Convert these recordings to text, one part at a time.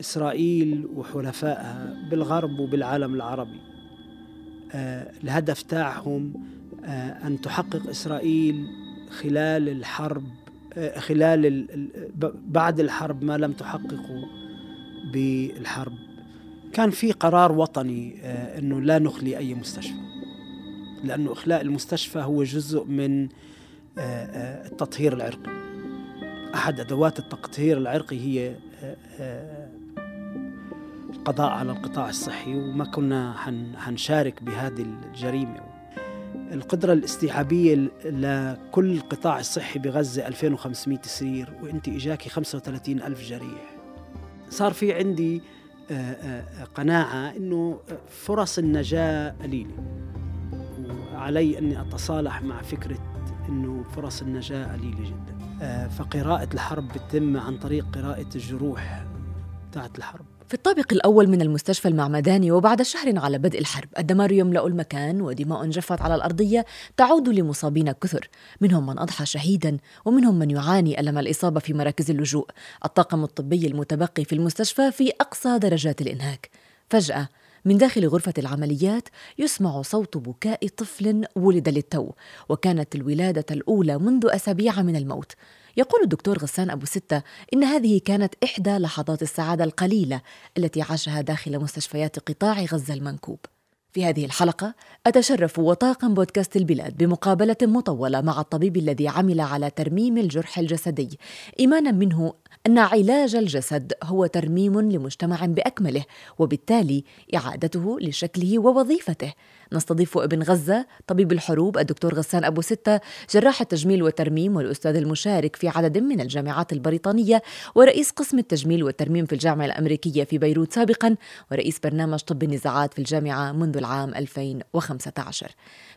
إسرائيل وحلفائها بالغرب وبالعالم العربي. آه، الهدف تاعهم آه، أن تحقق إسرائيل خلال الحرب آه، خلال بعد الحرب ما لم تحققه بالحرب. كان في قرار وطني أنه لا نخلي أي مستشفى. لأنه إخلاء المستشفى هو جزء من التطهير العرقي. أحد أدوات التطهير العرقي هي القضاء على القطاع الصحي وما كنا حنشارك بهذه الجريمة. القدرة الاستيعابية لكل القطاع الصحي بغزة 2500 سرير وإنت إجاكي 35 ألف جريح. صار في عندي قناعة إنه فرص النجاة قليلة. وعلي أني أتصالح مع فكرة إنه فرص النجاة قليلة جدا. فقراءة الحرب بتتم عن طريق قراءة الجروح تاعت الحرب. في الطابق الأول من المستشفى المعمداني وبعد شهر على بدء الحرب الدمار يملأ المكان ودماء جفت على الأرضية تعود لمصابين كثر. منهم من أضحى شهيدا ومنهم من يعاني ألم الإصابة في مراكز اللجوء. الطاقم الطبي المتبقي في المستشفى في أقصى درجات الإنهاك. فجأة من داخل غرفة العمليات يسمع صوت بكاء طفل ولد للتو وكانت الولادة الأولى منذ أسابيع من الموت. يقول الدكتور غسان أبو ستة إن هذه كانت إحدى لحظات السعادة القليلة التي عاشها داخل مستشفيات قطاع غزة المنكوب. في هذه الحلقة أتشرف وطاقم بودكاست البلاد بمقابلة مطولة مع الطبيب الذي عمل على ترميم الجرح الجسدي. إيمانا منه أن علاج الجسد هو ترميم لمجتمع بأكمله وبالتالي إعادته لشكله ووظيفته. نستضيف ابن غزة طبيب الحروب الدكتور غسان أبو ستة جراح التجميل والترميم والأستاذ المشارك في عدد من الجامعات البريطانية ورئيس قسم التجميل والترميم في الجامعة الأمريكية في بيروت سابقا ورئيس برنامج طب النزاعات في الجامعة منذ العام 2015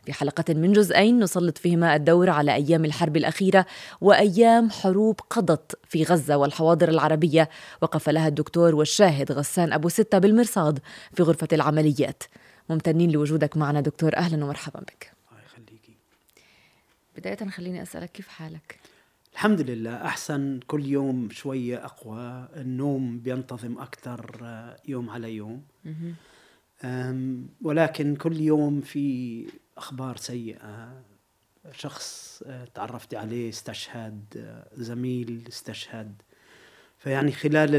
في حلقة من جزئين نسلط فيهما الدور على أيام الحرب الأخيرة وأيام حروب قضت في غزة والحواضر العربية. وقف لها الدكتور والشاهد غسان أبو ستة بالمرصاد في غرفة العمليات. ممتنين لوجودك معنا دكتور. أهلا ومرحبا بك. يخليكي. بداية خليني أسألك كيف حالك؟ الحمد لله أحسن. كل يوم شوية أقوى. النوم بينتظم أكثر آه، يوم على يوم. ولكن كل يوم في أخبار سيئة. شخص آه، تعرفت عليه استشهد آه، زميل استشهد. فيعني خلال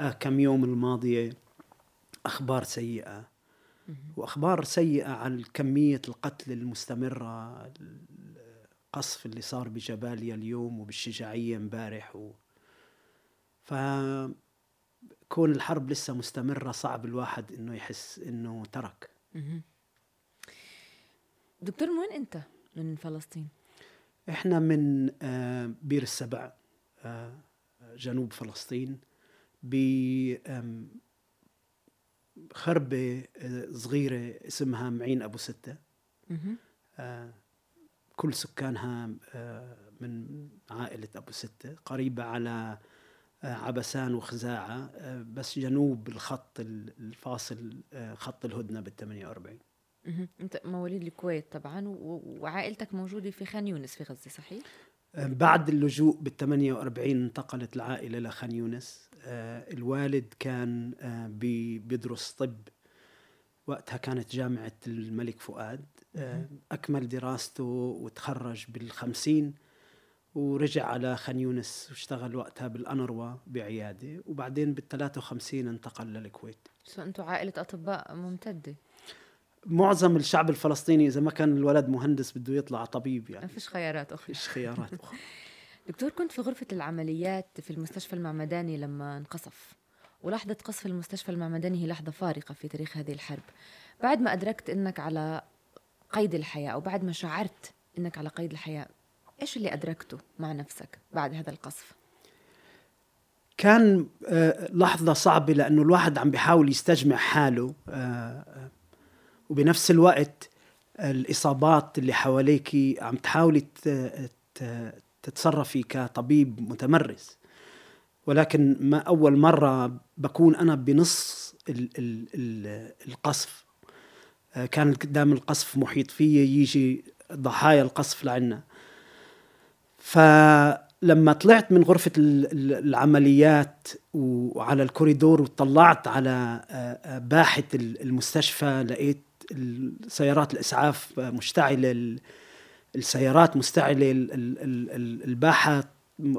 الكم يوم الماضية أخبار سيئة. وأخبار سيئة عن كمية القتل المستمرة القصف اللي صار بجباليا اليوم وبالشجاعية امبارح و... ف كون الحرب لسه مستمرة صعب الواحد إنه يحس إنه ترك. دكتور من وين أنت؟ من فلسطين؟ إحنا من آه، بير السبع. آه، جنوب فلسطين ب خربة آه، صغيرة اسمها معين أبو ستة. آه كل سكانها آه من عائلة أبو ستة قريبة على عبسان وخزاعة. بس جنوب الخط الفاصل خط الهدنة بال 48 أنت مواليد الكويت طبعا وعائلتك موجودة في خان يونس في غزة صحيح؟ آه، بعد اللجوء بال 48 انتقلت العائلة لخان يونس. آه، الوالد كان آه، بيدرس طب. وقتها كانت جامعة الملك فؤاد. أكمل دراسته وتخرج بالخمسين ورجع على خان يونس واشتغل وقتها بالأنروا بعيادة. وبعدين بالثلاثة وخمسين انتقل للكويت. سو أنتم عائلة أطباء ممتدة. معظم الشعب الفلسطيني إذا ما كان الولد مهندس بده يطلع طبيب يعني. ما فيش خيارات أخرى. فيش خيارات أخرى. دكتور كنت في غرفة العمليات في المستشفى المعمداني لما انقصف ولحظة قصف المستشفى المعمداني هي لحظة فارقة في تاريخ هذه الحرب. بعد ما أدركت أنك على قيد الحياة أو بعد ما شعرت أنك على قيد الحياة إيش اللي أدركته مع نفسك بعد هذا القصف؟ كان آه، لحظة صعبة لأنه الواحد عم بيحاول يستجمع حاله آه، آه، وبنفس الوقت الإصابات اللي حواليك عم تحاولي تتصرفي كطبيب متمرس. ولكن ما أول مرة بكون أنا بنص ال ال ال القصف. كان قدام القصف محيط فيي يجي ضحايا القصف لعنا. ف لما طلعت من غرفة العمليات وعلى الكوريدور وطلعت على باحة المستشفى لقيت سيارات الإسعاف مشتعلة السيارات مستعلة الباحة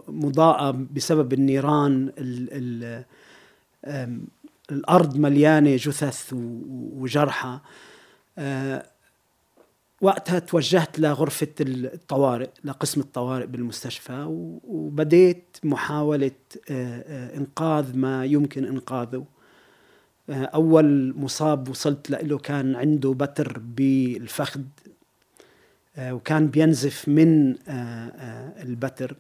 مضاءة بسبب النيران الأرض مليانة جثث وجرحى. وقتها توجهت لغرفة الطوارئ لقسم الطوارئ بالمستشفى وبديت محاولة إنقاذ ما يمكن إنقاذه. أول مصاب وصلت له كان عنده بتر بالفخذ وكان بينزف من البتر.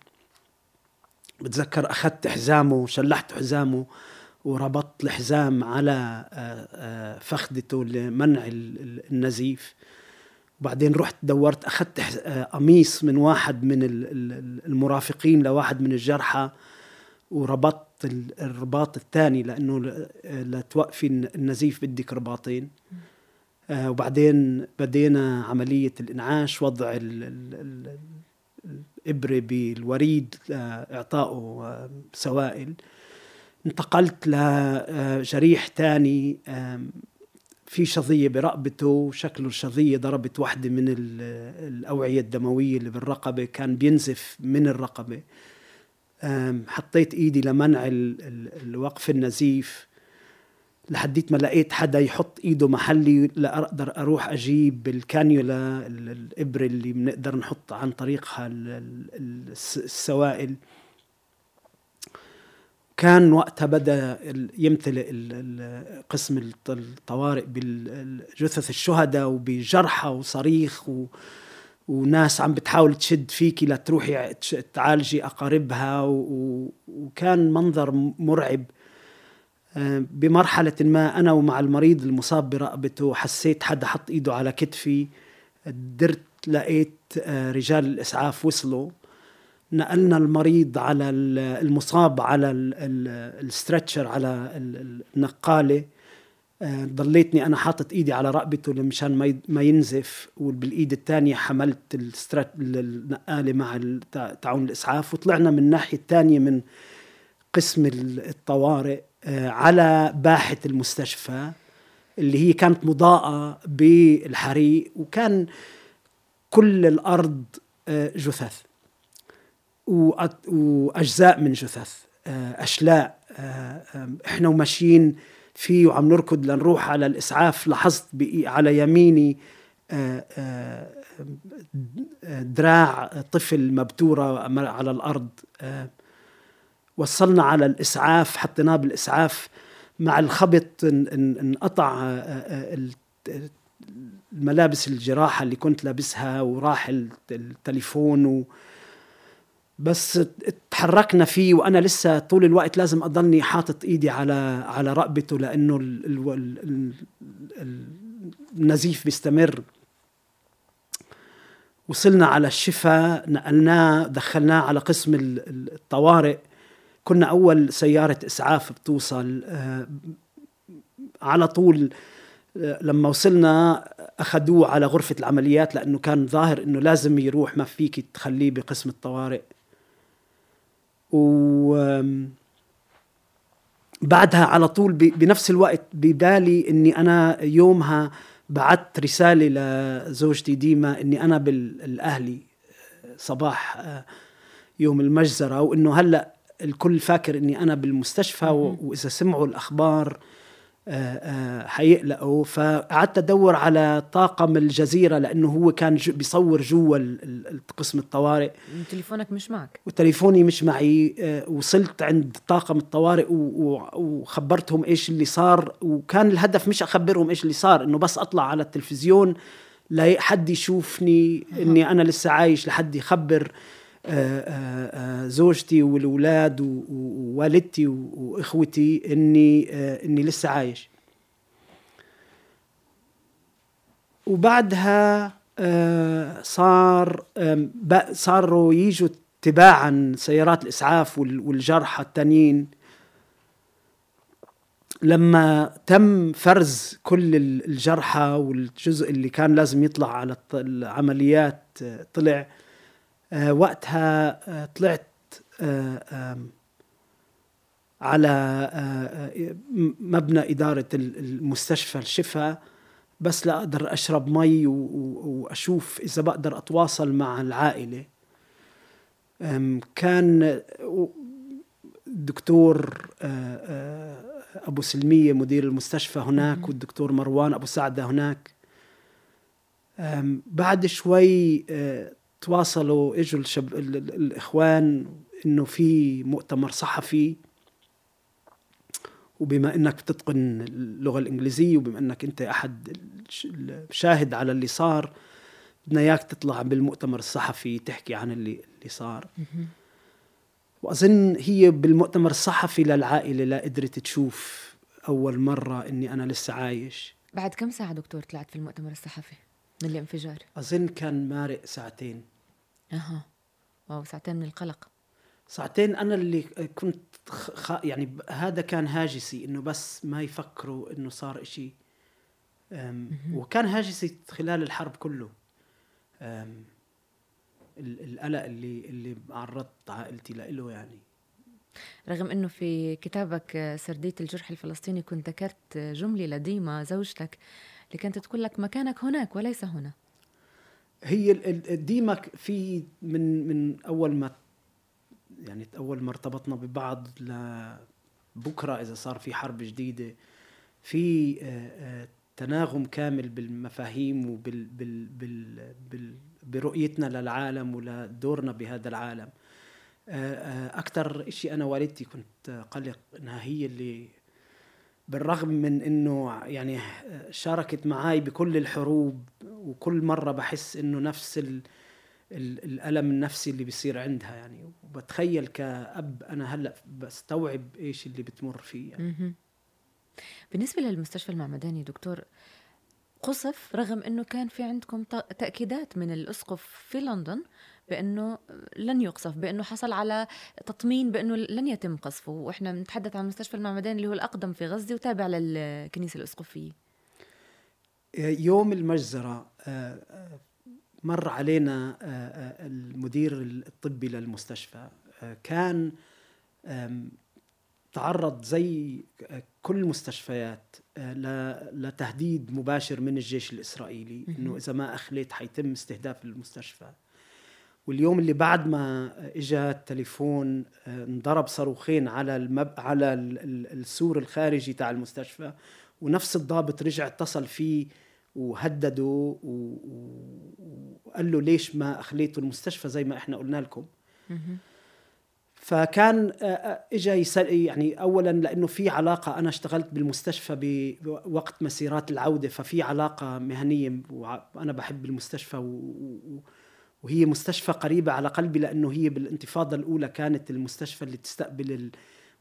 بتذكر أخذت حزامه شلحت حزامه وربطت الحزام على فخذته لمنع النزيف. وبعدين رحت دورت أخذت قميص من واحد من المرافقين لواحد من الجرحى وربطت الرباط الثاني لأنه لتوقفي النزيف بدك رباطين. آه وبعدين بدينا عملية الإنعاش وضع الإبرة بالوريد اعطائه آه سوائل. انتقلت لجريح ثاني في شظية برقبته شكله الشظية ضربت واحدة من الأوعية الدموية اللي بالرقبة كان بينزف من الرقبة. حطيت إيدي لمنع الوقف النزيف لحديت ما لقيت حدا يحط إيده محلي لأقدر أروح أجيب الكانيولا الإبرة اللي بنقدر نحط عن طريقها السوائل. كان وقتها بدأ يمتلئ قسم الطوارئ بالجثث الشهداء وبجرحى وصريخ و وناس عم بتحاول تشد فيكي لتروحي تعالجي أقاربها وكان منظر مرعب. آه، بمرحلة ما أنا ومع المريض المصاب برقبته حسيت حدا حط إيده على كتفي. درت لقيت آه، رجال الإسعاف وصلوا. نقلنا المريض على المصاب على الستريتشر على النقالة. ضليتني أنا حاطط إيدي على رقبته مشان ما ينزف وبالإيد الثانية حملت النقالة مع تعاون الإسعاف وطلعنا من الناحية الثانية من قسم الطوارئ آه، على باحة المستشفى اللي هي كانت مضاءة بالحريق وكان كل الأرض آه، جثث وأجزاء من جثث آه، أشلاء آه، إحنا وماشيين فيه وعم نركض لنروح على الإسعاف. لاحظت على يميني آه، دراع طفل مبتورة على الأرض. وصلنا على الإسعاف حطيناه بالإسعاف. مع الخبط انقطع الملابس الجراحة اللي كنت لابسها وراح التليفون و بس تحركنا فيه وأنا لسه طول الوقت لازم أضلني حاطط إيدي على على رقبته لأنه النزيف بيستمر. وصلنا على الشفاء نقلناه دخلناه على قسم الطوارئ. كنا أول سيارة إسعاف بتوصل آه، على طول آه، لما وصلنا أخذوه على غرفة العمليات لأنه كان ظاهر إنه لازم يروح ما فيك تخليه بقسم الطوارئ. و بعدها على طول بنفس الوقت ببالي إني أنا يومها بعت رسالة لزوجتي ديما إني أنا بالأهلي صباح آه، يوم المجزرة وإنه هلأ الكل فاكر إني أنا بالمستشفى وإذا سمعوا الأخبار آه، آه، حيقلقوا فقعدت أدور على طاقم الجزيرة لأنه هو كان جو بيصور جوا قسم الطوارئ. تليفونك مش معك. وتليفوني مش معي. آه، وصلت عند طاقم الطوارئ وخبرتهم إيش اللي صار. وكان الهدف مش أخبرهم إيش اللي صار إنه بس أطلع على التلفزيون لحد يشوفني إني أنا لسه عايش لحد يخبر. زوجتي والأولاد ووالدتي وإخوتي إني إني لسه عايش. وبعدها صار صاروا يجوا تباعا سيارات الإسعاف والجرحى التانيين. لما تم فرز كل الجرحى والجزء اللي كان لازم يطلع على العمليات طلع وقتها آه، طلعت على مبنى إدارة المستشفى الشفاء بس لا أقدر أشرب مي وأشوف إذا بقدر أتواصل مع العائلة. كان الدكتور أبو سلمية مدير المستشفى هناك والدكتور مروان أبو سعدة هناك. بعد شوي تواصلوا إجوا الشب... الإخوان إنه في مؤتمر صحفي وبما إنك بتتقن اللغة الإنجليزية وبما إنك أنت أحد الشاهد على اللي صار بدنا إياك تطلع بالمؤتمر الصحفي تحكي عن اللي اللي صار. وأظن هي بالمؤتمر الصحفي للعائلة لا قدرت تشوف أول مرة إني أنا لسه عايش. بعد كم ساعة دكتور طلعت في المؤتمر الصحفي؟ من الانفجار. اظن كان مارق ساعتين. أها. واو ساعتين من القلق. ساعتين أنا اللي كنت خ... يعني هذا كان هاجسي إنه بس ما يفكروا إنه صار إشي وكان هاجسي خلال الحرب كله. القلق اللي اللي عرضت عائلتي له يعني. رغم إنه في كتابك سرديه الجرح الفلسطيني كنت ذكرت جملة لديما زوجتك كانت تقول لك مكانك هناك وليس هنا. هي ديما في من من أول ما يعني أول ما ارتبطنا ببعض لبكره إذا صار في حرب جديدة في آه، آه، تناغم كامل بالمفاهيم وبال بال بال بال برؤيتنا للعالم ولدورنا بهذا العالم. آه، أكثر شيء أنا والدتي كنت قلق إنها هي اللي بالرغم من إنه يعني شاركت معي بكل الحروب وكل مرة بحس إنه نفس ال الألم النفسي اللي بيصير عندها يعني وبتخيل كأب أنا هلأ بستوعب إيش اللي بتمر فيه يعني. بالنسبة للمستشفى المعمداني دكتور قصف رغم إنه كان في عندكم تأكيدات من الإسقف في لندن بأنه لن يقصف بأنه حصل على تطمين بأنه لن يتم قصفه. وإحنا بنتحدث عن مستشفى المعمدان اللي هو الأقدم في غزة وتابع للكنيسة الأسقفية. يوم المجزرة آه، آه، مر علينا آه، المدير الطبي للمستشفى. كان تعرض زي كل المستشفيات لتهديد مباشر من الجيش الإسرائيلي إنه إذا ما أخليت حيتم استهداف المستشفى. واليوم اللي بعد ما اجى التليفون آه، انضرب صاروخين على المب... على السور الخارجي تاع المستشفى ونفس الضابط رجع اتصل فيه وهدده و... وقال له ليش ما اخليتوا المستشفى زي ما إحنا قلنا لكم؟ فكان آه، آه، اجى يسأل يعني اولا لأنه في علاقة أنا اشتغلت بالمستشفى بوقت مسيرات العودة ففي علاقة مهنية وأنا بحب المستشفى و... وهي مستشفى قريبة على قلبي لأنه هي بالانتفاضة الأولى كانت المستشفى اللي تستقبل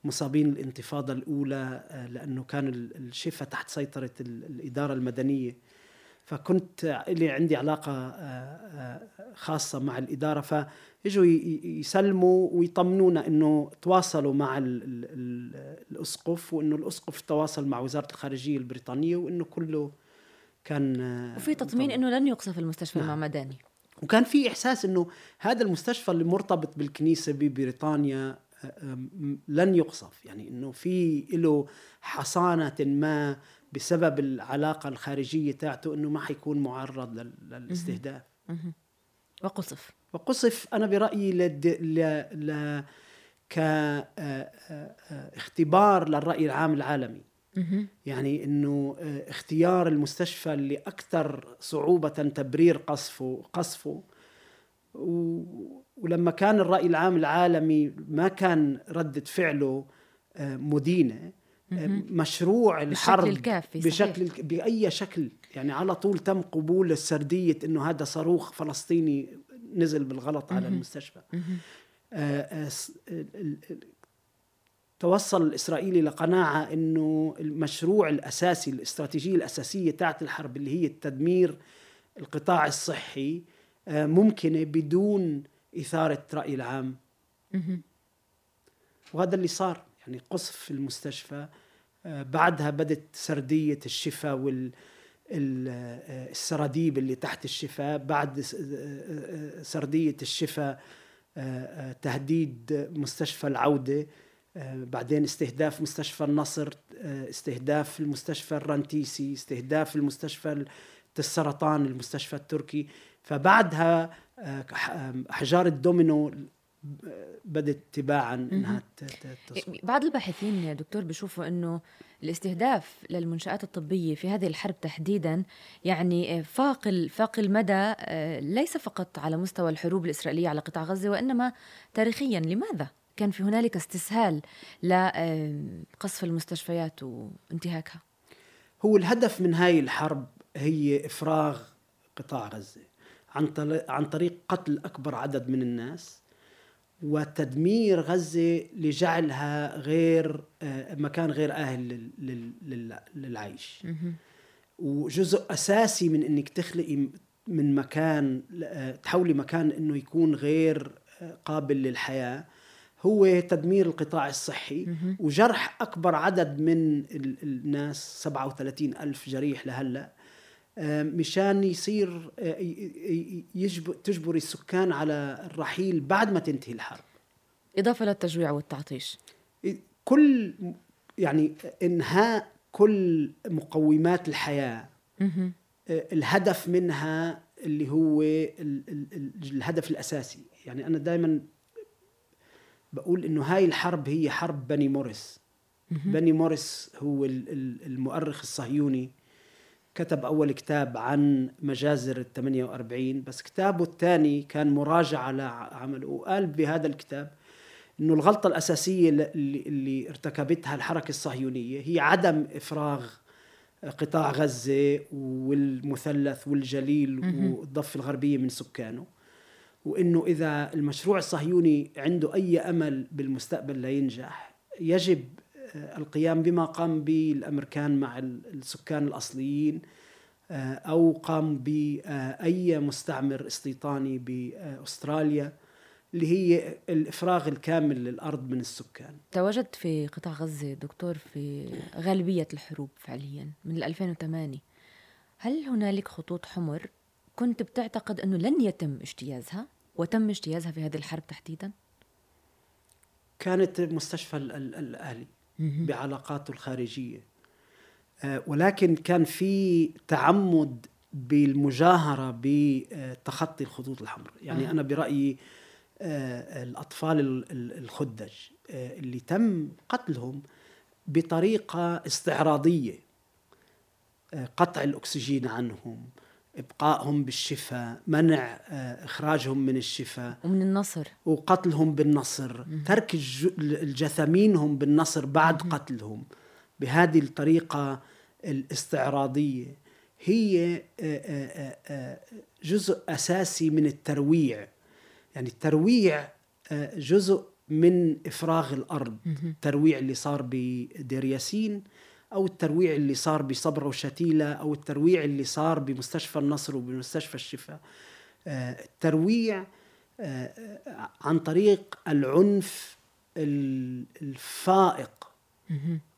مصابين الانتفاضة الأولى آه، لأنه كان الشفاء تحت سيطرة الإدارة المدنية. فكنت لي عندي علاقة آه، آه، خاصة مع الإدارة فإجوا يسلموا ويطمنونا أنه تواصلوا مع الأسقف وأنه الأسقف تواصل مع وزارة الخارجية البريطانية وأنه كله كان وفي تطمين أنه لن يقصف المستشفى نعم. المعمداني وكان في إحساس إنه هذا المستشفى اللي مرتبط بالكنيسة ببريطانيا لن يقصف. يعني إنه في له حصانة ما بسبب العلاقة الخارجية تاعته إنه ما حيكون معرض للاستهداف. وقصف. وقصف أنا برأيي لد... ل... ل... كاختبار للرأي العام العالمي. يعني إنه آه، اختيار المستشفى اللي أكثر صعوبة تبرير قصفه قصفه. ولما كان الرأي العام العالمي ما كان ردة فعله آه، مدينة آه، مشروع الحرب بشكل الكافي بشكل صحيح. بأي شكل. يعني على طول تم قبول السردية إنه هذا صاروخ فلسطيني نزل بالغلط على المستشفى. توصل الإسرائيلي لقناعة أنه المشروع الأساسي الاستراتيجية الأساسية تاعت الحرب اللي هي تدمير القطاع الصحي آه، ممكنة بدون إثارة رأي العام. وهذا اللي صار. يعني قصف في المستشفى آه، بعدها بدت سردية الشفاء وال آه، السراديب اللي تحت الشفاء. بعد سردية الشفاء تهديد مستشفى العودة. بعدين استهداف مستشفى النصر استهداف المستشفى الرنتيسي استهداف المستشفى السرطان المستشفى التركي. فبعدها احجار الدومينو بدت تباعا إنها تصبح. بعض الباحثين دكتور بيشوفوا إنه الاستهداف للمنشآت الطبية في هذه الحرب تحديدا يعني فاق فاق المدى آه، ليس فقط على مستوى الحروب الإسرائيلية على قطاع غزة وإنما تاريخيا. لماذا؟ كان في هنالك استسهال لقصف المستشفيات وانتهاكها. هو الهدف من هاي الحرب هي إفراغ قطاع غزة عن عن طريق قتل أكبر عدد من الناس وتدمير غزة لجعلها غير آه، مكان غير آهل للعيش. وجزء أساسي من أنك تخلقي من مكان آه، تحولي مكان أنه يكون غير آه، قابل للحياة. هو تدمير القطاع الصحي وجرح أكبر عدد من الناس 37 ألف جريح لهلأ. مشان يصير آه، يجبر تجبر السكان على الرحيل بعد ما تنتهي الحرب. إضافة للتجويع والتعطيش. كل يعني إنهاء كل مقومات الحياة آه، الهدف منها اللي هو الهدف الأساسي. يعني أنا دائما بقول إنه هاي الحرب هي حرب بني موريس. بني موريس هو المؤرخ الصهيوني. كتب أول كتاب عن مجازر ال 48 بس كتابه الثاني كان مراجعة لعمله. وقال بهذا الكتاب إنه الغلطة الأساسية اللي, اللي ارتكبتها الحركة الصهيونية هي عدم إفراغ قطاع غزة والمثلث والجليل والضفة الغربية من سكانه. وإنه إذا المشروع الصهيوني عنده أي أمل بالمستقبل لينجح يجب القيام بما قام به الأمريكان مع السكان الأصليين آه، أو قام باي مستعمر استيطاني بأستراليا اللي هي الإفراغ الكامل للأرض من السكان. تواجدت في قطاع غزة دكتور في غالبية الحروب فعليا من 2008 هل هنالك خطوط حمر كنت بتعتقد إنه لن يتم اجتيازها وتم اجتيازها في هذه الحرب تحديدا؟ كانت مستشفى الأهلي بعلاقاته الخارجية. آه، ولكن كان في تعمد بالمجاهرة بتخطي الخطوط الحمراء. يعني أنا برأيي آه، الأطفال الخدج آه، اللي تم قتلهم بطريقة استعراضية قطع الأكسجين عنهم ابقائهم بالشفاء منع آه، إخراجهم من الشفاء ومن النصر. وقتلهم بالنصر ترك الجثامينهم بالنصر بعد قتلهم. بهذه الطريقة الاستعراضية هي آه، آه، جزء أساسي من الترويع. يعني الترويع جزء من إفراغ الأرض. الترويع اللي صار بدير ياسين أو الترويع اللي صار بصبرا وشتيلة أو الترويع اللي صار بمستشفى النصر وبمستشفى الشفاء. آه، الترويع آه، عن طريق العنف الفائق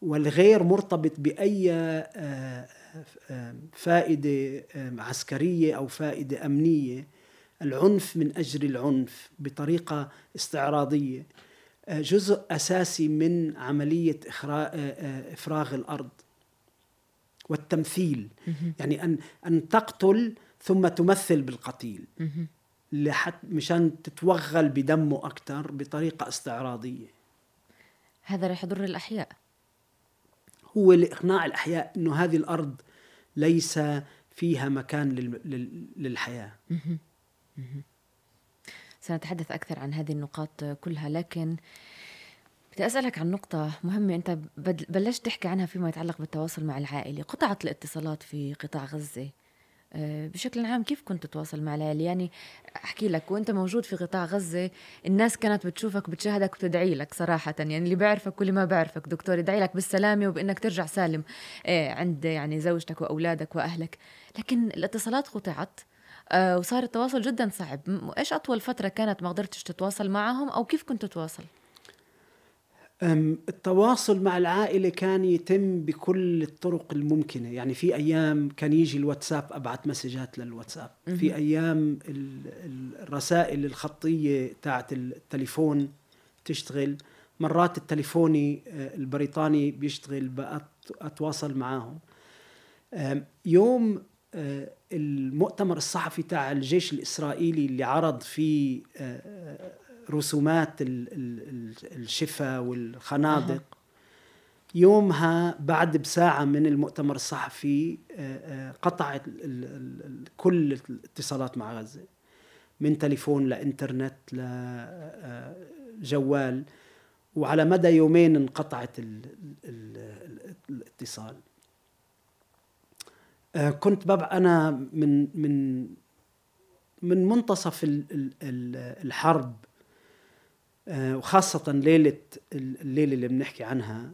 والغير مرتبط بأي آه، فائدة عسكرية أو فائدة أمنية. العنف من أجل العنف بطريقة استعراضية. جزء أساسي من عملية آه، آه، إفراغ الأرض والتمثيل. يعني أن أن تقتل ثم تمثل بالقتيل. لحت مشان تتوغل بدمه أكثر بطريقة استعراضية. هذا رح يضر الأحياء. هو لإقناع الأحياء إنه هذه الأرض ليس فيها مكان للحياة. سنتحدث أكثر عن هذه النقاط كلها لكن بدي أسألك عن نقطة مهمة أنت بلشت تحكي عنها فيما يتعلق بالتواصل مع العائلة. قطعت الاتصالات في قطاع غزة. آه، بشكل عام كيف كنت تتواصل مع العائلة؟ يعني أحكي لك وأنت موجود في قطاع غزة الناس كانت بتشوفك وبتشاهدك وتدعي لك صراحة. يعني اللي بيعرفك واللي ما بيعرفك دكتور يدعي لك بالسلامة وبأنك ترجع سالم آه، عند يعني زوجتك وأولادك وأهلك. لكن الاتصالات قطعت وصار التواصل جدا صعب. إيش أطول فترة كانت ما قدرتش تتواصل معهم أو كيف كنت تتواصل؟ التواصل مع العائلة كان يتم بكل الطرق الممكنة. يعني في أيام كان يجي الواتساب أبعت مسجات للواتساب. في أيام الرسائل الخطية تاعت التليفون تشتغل. مرات التليفوني آه، البريطاني بيشتغل أتواصل معاهم. يوم آه، المؤتمر الصحفي تاع الجيش الإسرائيلي اللي عرض فيه آه، رسومات الشفا والخنادق يومها بعد بساعة من المؤتمر الصحفي قطعت كل الاتصالات مع غزة من تليفون لإنترنت لجوال وعلى مدى يومين انقطعت الاتصال. آه، كنت ببقى أنا من من من منتصف الحرب آه، وخاصة ليلة الليلة اللي بنحكي عنها.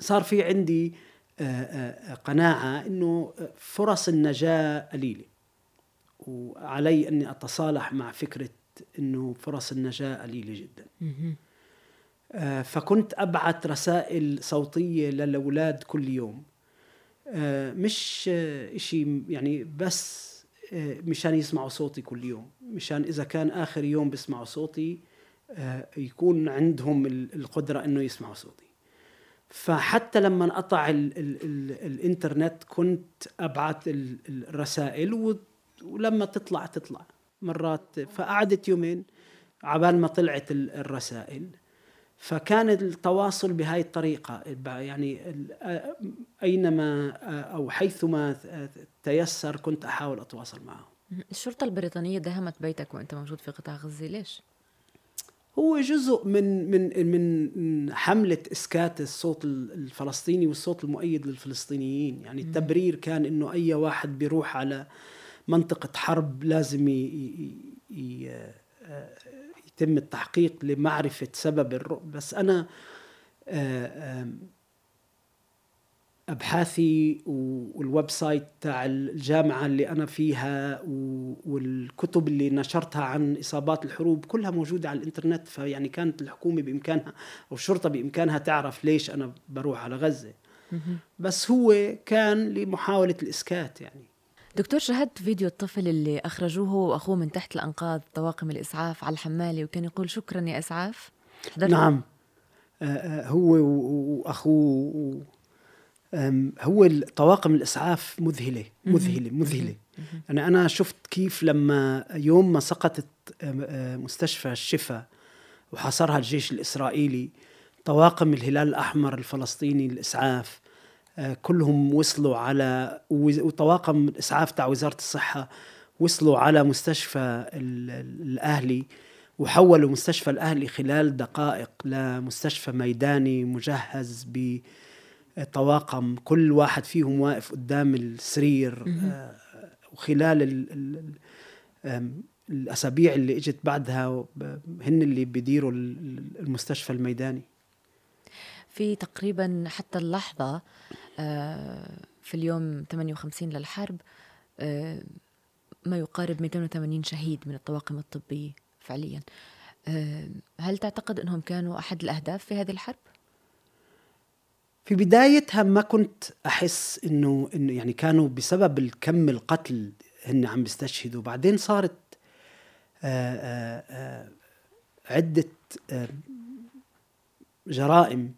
صار في عندي آه، قناعة إنه فرص النجاة قليلة وعلي أني أتصالح مع فكرة إنه فرص النجاة قليلة جدا. فكنت أبعث رسائل صوتية للأولاد كل يوم. آه، مش آه، إشي يعني بس آه، مشان يسمعوا صوتي كل يوم. مشان إذا كان آخر يوم بيسمعوا صوتي يكون عندهم القدرة إنه يسمعوا صوتي. فحتى لما انقطع ال ال ال الإنترنت كنت أبعث الرسائل ولما تطلع تطلع مرات. فقعدت يومين عبال ما طلعت الرسائل فكان التواصل بهاي الطريقة. يعني أينما أو حيثما تيسر كنت أحاول أتواصل معه. الشرطة البريطانية دهمت بيتك وأنت موجود في قطاع غزة ليش؟ هو جزء من من من حملة إسكات الصوت الفلسطيني والصوت المؤيد للفلسطينيين. يعني التبرير كان إنه أي واحد بيروح على منطقة حرب لازم يتم التحقيق لمعرفة سبب الروحة بس أنا آه، أبحاثي وال website تاع الجامعة اللي أنا فيها والكتب اللي نشرتها عن إصابات الحروب كلها موجودة على الإنترنت فيعني كانت الحكومة بإمكانها أو الشرطة بإمكانها تعرف ليش أنا بروح على غزة. بس هو كان لمحاولة الإسكات يعني. دكتور شاهدت فيديو الطفل اللي أخرجوه وأخوه من تحت الأنقاض طواقم الإسعاف على الحمالة وكان يقول شكرا يا إسعاف. نعم. آه، آه، هو وأخوه هو طواقم الإسعاف مذهلة مذهلة مذهلة. يعني أنا شفت كيف لما يوم ما سقطت آه، مستشفى الشفا وحاصرها الجيش الإسرائيلي طواقم الهلال الأحمر الفلسطيني الإسعاف كلهم وصلوا على وطواقم الاسعاف تاع وزارة الصحة وصلوا على مستشفى الأهلي وحولوا مستشفى الأهلي خلال دقائق لمستشفى ميداني مجهز بطواقم. كل واحد فيهم واقف قدام السرير. آه، وخلال ال ال الأسابيع اللي إجت بعدها هن اللي بيديروا المستشفى الميداني. في تقريبا حتى اللحظة آه، في اليوم 58 للحرب آه، ما يقارب 280 شهيد من الطواقم الطبية فعليا آه، هل تعتقد أنهم كانوا أحد الأهداف في هذه الحرب؟ في بدايتها ما كنت أحس إنه إنه يعني كانوا بسبب الكم القتل هن عم بيستشهدوا بعدين صارت عدة جرائم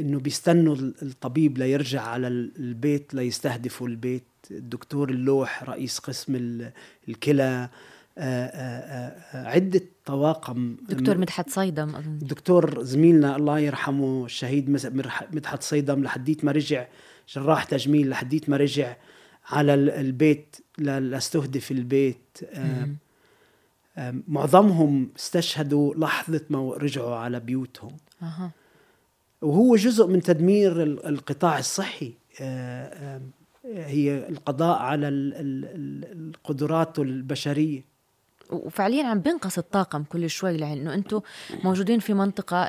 إنه بيستنوا الطبيب ليرجع على البيت ليستهدفوا البيت. الدكتور اللوح رئيس قسم الكلى آه، آه، آه، عدة طواقم. دكتور مدحت صيدم أظن. دكتور زميلنا الله يرحمه الشهيد مدحت صيدم لحديت ما رجع جراح تجميل لحديت ما رجع على البيت لاستهدف البيت. معظمهم استشهدوا لحظة ما رجعوا على بيوتهم. أه. وهو جزء من تدمير القطاع الصحي. آه، هي القضاء على القدرات البشرية. وفعليا عم بينقص الطاقم كل شوي لأنه أنتم موجودين في منطقة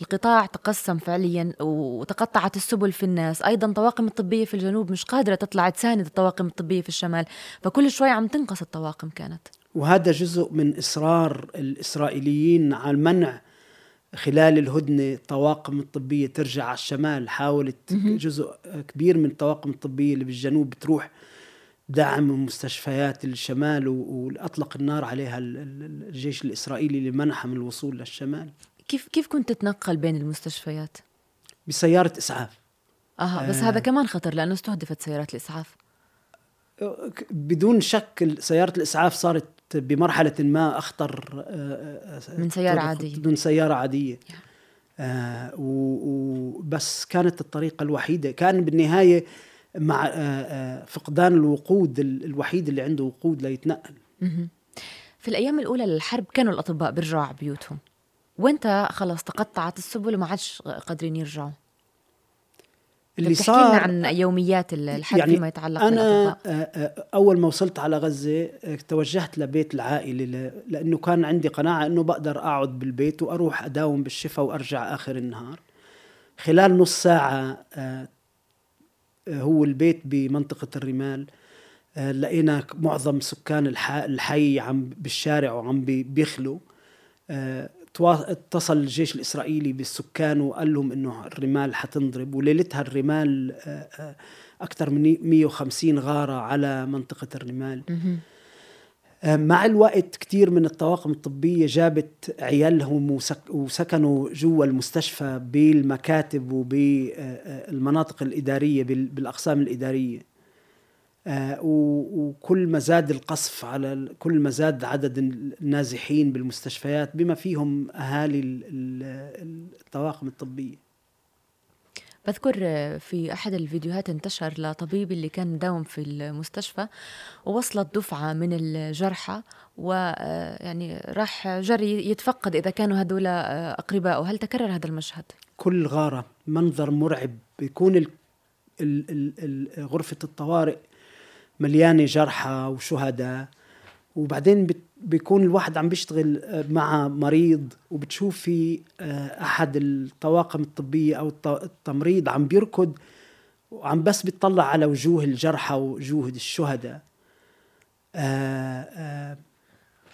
القطاع تقسم فعليا وتقطعت السبل في الناس. أيضا طواقم الطبية في الجنوب مش قادرة تطلع تساند الطواقم الطبية في الشمال فكل شوي عم تنقص الطواقم كانت. وهذا جزء من إصرار الإسرائيليين على المنع خلال الهدنة الطواقم الطبية ترجع على الشمال حاولت جزء كبير من الطواقم الطبية اللي بالجنوب بتروح دعم مستشفيات الشمال وأطلق النار عليها الجيش الإسرائيلي لمنعها من الوصول للشمال. كيف كيف كنت تتنقل بين المستشفيات؟ بسيارة إسعاف. أها بس آه. هذا كمان خطر لأنه استهدفت سيارات الإسعاف. بدون شك سيارة الإسعاف صارت بمرحلة ما أخطر آه، آه، من سيارة عادية. من سيارة عادية. آه وبس كانت الطريقة الوحيدة كان بالنهاية مع آه فقدان الوقود الوحيد اللي عنده وقود ليتنقل في الأيام الأولى للحرب كانوا الأطباء بيرجعوا على بيوتهم. وانت خلص تقطعت السبل وما عادش قادرين يرجعوا. اللي صار عن يوميات الحرب يعني فيما يتعلق أنا بالأطباء. أول ما وصلت على غزة توجهت لبيت العائلة لأنه كان عندي قناعة إنه بقدر أقعد بالبيت وأروح أداوم بالشفاء وأرجع آخر النهار خلال نص ساعة هو البيت بمنطقة الرمال لقينا معظم سكان الحي عم بالشارع وعم بيخلوا اتصل الجيش الإسرائيلي بالسكان وقال لهم أنه الرمال حتنضرب. وليلتها الرمال آه، آه، أكثر من 150 غارة على منطقة الرمال. آه، مع الوقت كثير من الطواقم الطبية جابت عيالهم وسكنوا جوا المستشفى بالمكاتب وبالمناطق الإدارية بالأقسام الإدارية. آه، وكل ما زاد القصف على كل ما زاد عدد النازحين بالمستشفيات بما فيهم أهالي الطواقم الطبية. بذكر في أحد الفيديوهات انتشر لطبيب اللي كان مداوم في المستشفى ووصلت دفعه من الجرحى ويعني راح جري يتفقد إذا كانوا هذول اقربائه هل تكرر هذا المشهد؟ كل غارة منظر مرعب. بيكون ال ال ال غرفة الطوارئ مليانة جرحى وشهداء. وبعدين بيكون الواحد عم بيشتغل آه، مع مريض وبتشوف في آه، أحد الطواقم الطبية أو التمريض عم بيركض وعم بس بيطلع على وجوه الجرحى وجوه الشهداء. آه،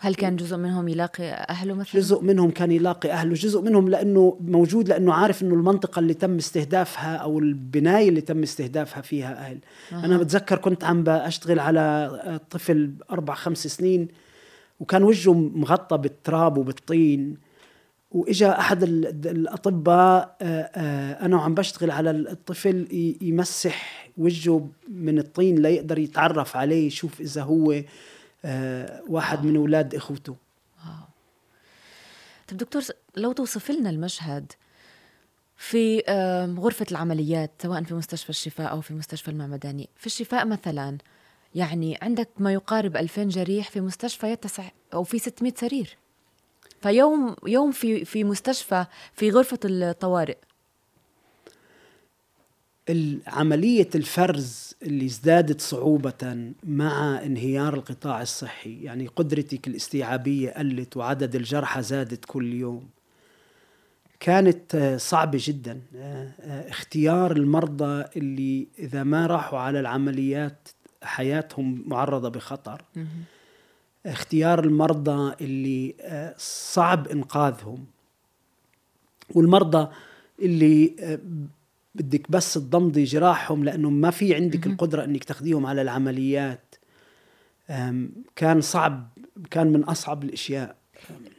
هل كان جزء منهم يلاقي أهله مثلا؟ جزء منهم كان يلاقي أهله، جزء منهم لأنه موجود لأنه عارف إنه المنطقة اللي تم استهدافها أو البناية اللي تم استهدافها فيها أهل. أه. أنا بتذكر كنت عم بشتغل على طفل أربع خمس سنين وكان وجهه مغطى بالتراب وبالطين وإجا أحد الأطباء آه، آه، أنا وعم بشتغل على الطفل يمسح وجهه من الطين ليقدر يتعرف عليه يشوف إذا هو واحد من أولاد إخوته. طيب دكتور لو توصف لنا المشهد في غرفة العمليات سواء في مستشفى الشفاء أو في مستشفى المعمداني. في الشفاء مثلا يعني عندك ما يقارب 2000 جريح في مستشفى يتسع أو في 600 سرير. فيوم يوم في في مستشفى في غرفة الطوارئ. عملية الفرز اللي ازدادت صعوبة مع انهيار القطاع الصحي يعني قدرتك الاستيعابية قلت وعدد الجرحى زادت كل يوم كانت صعبة جدا. اختيار المرضى اللي إذا ما راحوا على العمليات حياتهم معرضة بخطر. اختيار المرضى اللي صعب إنقاذهم والمرضى اللي بدك بس تضمضي جراحهم لأنه ما في عندك القدرة إنك تاخذيهم على العمليات. كان صعب كان من أصعب الأشياء.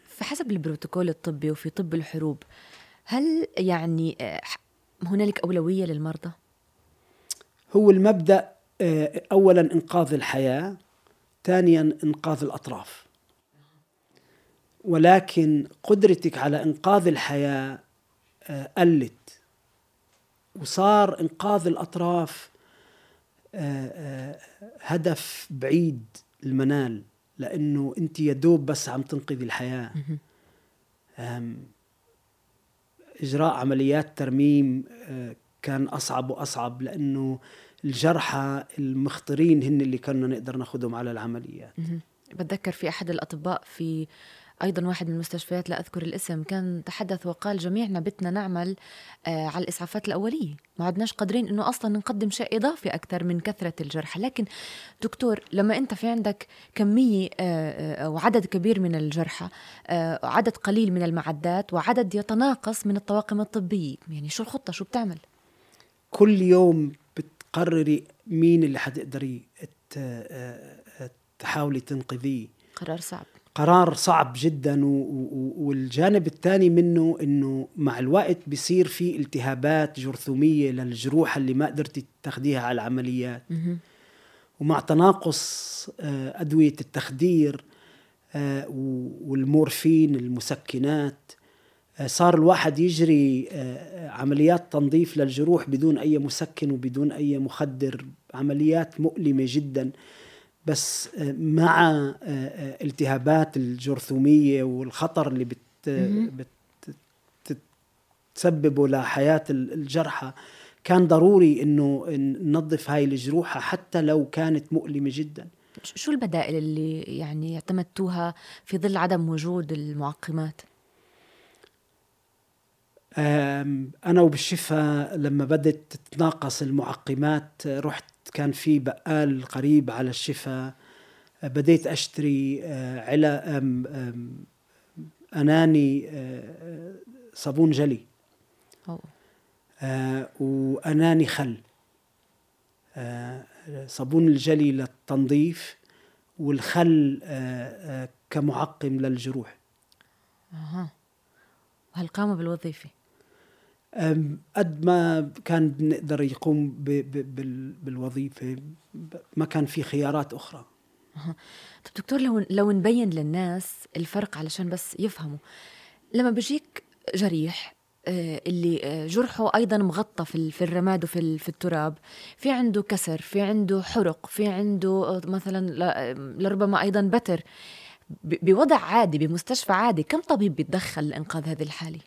فحسب البروتوكول الطبي وفي طب الحروب هل يعني آه، هنالك أولوية للمرضى؟ هو المبدأ آه، اولا إنقاذ الحياة ثانيا إنقاذ الأطراف. ولكن قدرتك على إنقاذ الحياة آه، قلت. وصار إنقاذ الأطراف آه، آه، هدف بعيد المنال لأنه أنت يا دوب بس عم تنقذي الحياة. إجراء عمليات ترميم آه، كان أصعب وأصعب لأنه الجرحى المخطرين هن اللي كنا نقدر ناخذهم على العمليات. بتذكر في أحد الأطباء في أيضا واحد من المستشفيات لا أذكر الاسم كان تحدث وقال جميعنا بدنا نعمل آه على الإسعافات الأولية. ما عدناش قادرين أنه أصلا نقدم شيء إضافي أكثر من كثرة الجرحى لكن دكتور لما أنت في عندك كمية آه أو عدد كبير من الجرحى آه عدد قليل من المعدات وعدد يتناقص من الطواقم الطبية يعني شو الخطة؟ شو بتعمل؟ كل يوم بتقرري مين اللي حتقدري تحاولي تنقذيه. قرار صعب. قرار صعب جدا والجانب الثاني منه إنه مع الوقت بيصير في التهابات جرثومية للجروح اللي ما قدرتي تاخديها على العمليات. ومع تناقص آه، أدوية التخدير آه، والمورفين المسكنات آه، صار الواحد يجري عمليات تنظيف للجروح بدون أي مسكن وبدون أي مخدر عمليات مؤلمة جدا. بس آه، مع آه، آه، التهابات الجرثومية والخطر اللي بت بتسببه لحياة الجرحى كان ضروري إنه ننظف هاي الجروحة حتى لو كانت مؤلمة جدا شو البدائل اللي يعني اعتمدتوها في ظل عدم وجود المعقمات؟ أنا وبالشفاء لما بدت تتناقص المعقمات رحت كان في بقال قريب على الشفا بديت أشتري آه، علا أناني آه، صابون جلي. آه، وأناني خل. صابون الجلي للتنظيف والخل كمعقم للجروح. أها. وهل قام بالوظيفة؟ قد ما كان بنقدر يقوم بالوظيفة ما كان في خيارات أخرى. طب دكتور لو لو نبين للناس الفرق علشان بس يفهموا. لما بيجيك جريح آه، اللي آه، جرحه أيضا مغطى في في الرماد وفي في التراب في عنده كسر في عنده حرق في عنده آه، مثلا لربما أيضا بتر بوضع عادي بمستشفى عادي كم طبيب بيتدخل لإنقاذ هذه الحالة؟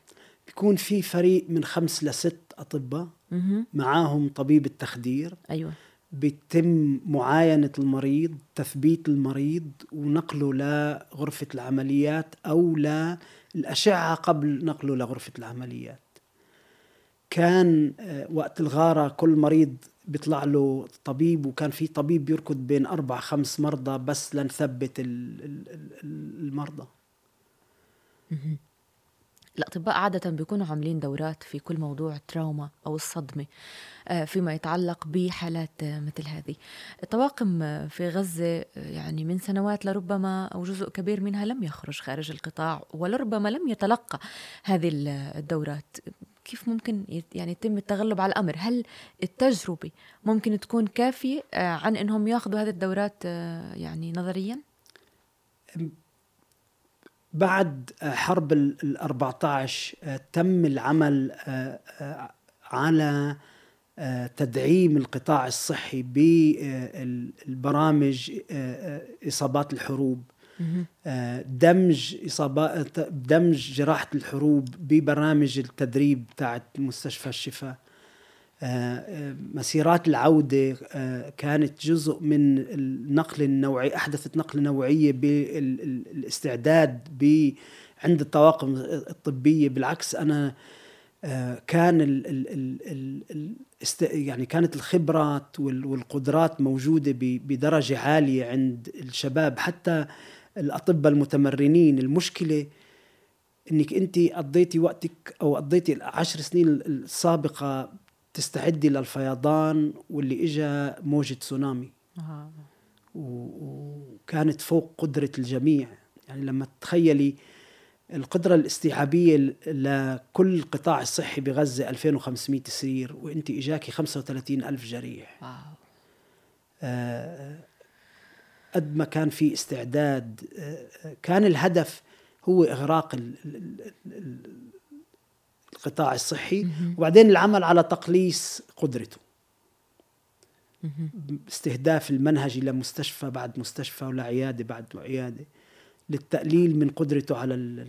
بيكون في فريق من خمس لست أطباء معاهم طبيب التخدير أيوه. بيتم معاينة المريض تثبيت المريض ونقله لغرفة العمليات أو للأشعة قبل نقله لغرفة العمليات. كان آه، وقت الغارة كل مريض بيطلع له طبيب وكان في طبيب بيركض بين أربع خمس مرضى بس لنثبت المرضى. الأطباء عادة بيكونوا عاملين دورات في كل موضوع تراوما أو الصدمة آه، فيما يتعلق بحالات آه، مثل هذه. الطواقم آه، في غزة يعني من سنوات لربما أو جزء كبير منها لم يخرج خارج القطاع ولربما لم يتلقى هذه الدورات. كيف ممكن يعني يتم التغلب على الأمر؟ هل التجربة ممكن تكون كافية عن أنهم ياخذوا هذه الدورات يعني نظريا؟ بعد حرب ال 14 آه، تم العمل آه، آه، على تدعيم القطاع الصحي بالبرامج إصابات الحروب. دمج اصابات دمج جراحة الحروب ببرامج التدريب تاعت مستشفى الشفاء. مسيرات العودة كانت جزء من النقل النوعي أحدثت نقلة نوعية بالاستعداد عند الطواقم الطبية. بالعكس أنا كان ال ال ال ال يعني كانت الخبرات والقدرات موجودة بدرجة عالية عند الشباب. حتى الأطباء المتمرنين المشكلة إنك أنت قضيتي وقتك أو قضيتي العشر سنين السابقة تستعدي للفيضان واللي اجى موجة تسونامي. آه. وكانت فوق قدرة الجميع. يعني لما تخيلي القدرة الاستيعابية لكل قطاع الصحي بغزة 2500 سرير وانت إجاكي 35 ألف جريح. آه قد ما كان في استعداد. آه كان الهدف هو إغراق ال ال القطاع الصحي وبعدين العمل على تقليص قدرته. استهداف المنهج إلى مستشفى بعد مستشفى ولا عيادة بعد عيادة للتقليل من قدرته على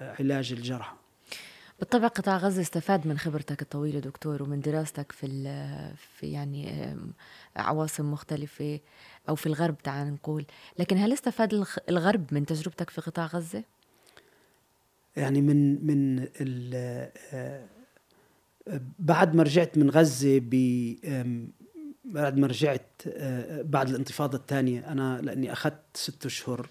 علاج الجرحى. بالطبع قطاع غزة استفاد من خبرتك الطويلة دكتور ومن دراستك في في يعني عواصم مختلفة أو في الغرب تعال نقول. لكن هل استفاد الغرب من تجربتك في قطاع غزة؟ يعني من من بعد ما رجعت من غزة ب بعد ما رجعت بعد الانتفاضة الثانية أنا لأني أخذت ست أشهر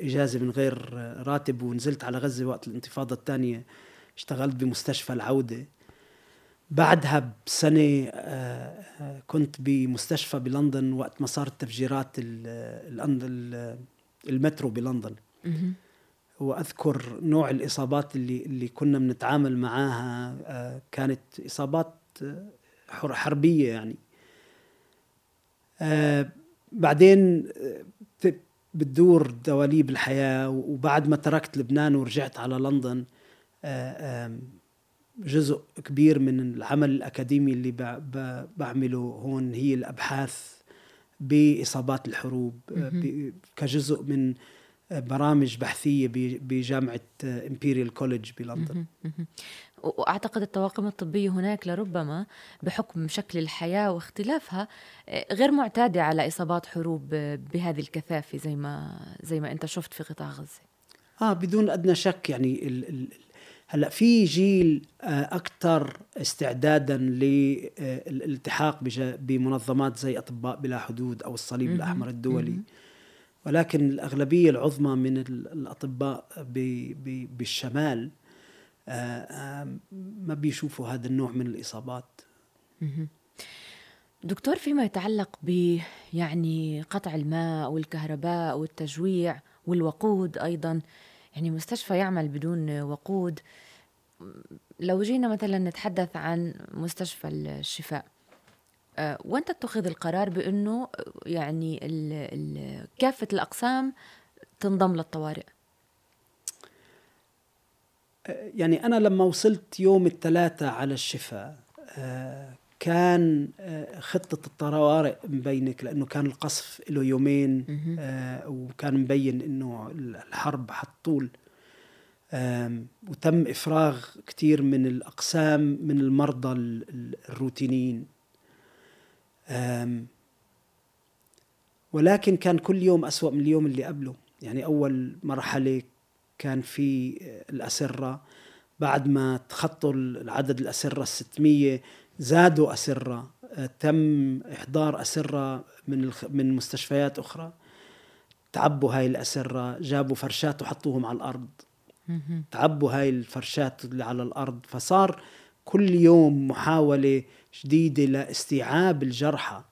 إجازة من غير راتب ونزلت على غزة وقت الانتفاضة الثانية اشتغلت بمستشفى العودة. بعدها بسنة كنت بمستشفى بلندن وقت ما صارت تفجيرات المترو بلندن. وأذكر نوع الإصابات اللي اللي كنا بنتعامل معاها آه، كانت إصابات آه، حربية يعني. آه، بعدين بتدور دواليب الحياة وبعد ما تركت لبنان ورجعت على لندن جزء كبير من العمل الأكاديمي اللي بعمله هون هي الأبحاث بإصابات الحروب كجزء من برامج بحثية بجامعة Imperial College بلندن. وأعتقد الطواقم الطبية هناك لربما بحكم شكل الحياة واختلافها غير معتادة على إصابات حروب بهذه الكثافة زي ما زي ما أنت شفت في قطاع غزة. آه بدون أدنى شك يعني ال ال هلأ في جيل أكثر استعدادا للالتحاق بمنظمات زي أطباء بلا حدود أو الصليب الأحمر الدولي. ولكن الأغلبية العظمى من الأطباء بالشمال آه، آه، ما بيشوفوا هذا النوع من الإصابات. دكتور فيما يتعلق ب يعني قطع الماء والكهرباء والتجويع والوقود أيضا يعني مستشفى يعمل بدون وقود. لو جينا مثلا نتحدث عن مستشفى الشفاء وانت اتخذ القرار بأنه يعني ال ال كافة الأقسام تنضم للطوارئ. آه، يعني أنا لما وصلت يوم الثلاثاء على الشفاء آه، كان خطة الطوارئ مبينك لأنه كان القصف له يومين وكان مبين أنه الحرب حتطول. وتم إفراغ كثير من الأقسام من المرضى الروتينيين. ولكن كان كل يوم أسوأ من اليوم اللي قبله. يعني أول مرحلة كان في الأسرة بعد ما تخطوا العدد الأسرة الستمية زادوا أسرة آه، تم إحضار أسرة من من مستشفيات أخرى. تعبوا هاي الأسرة جابوا فرشات وحطوهم على الأرض. تعبوا هاي الفرشات اللي على الأرض. فصار كل يوم محاولة شديدة لاستيعاب الجرحى.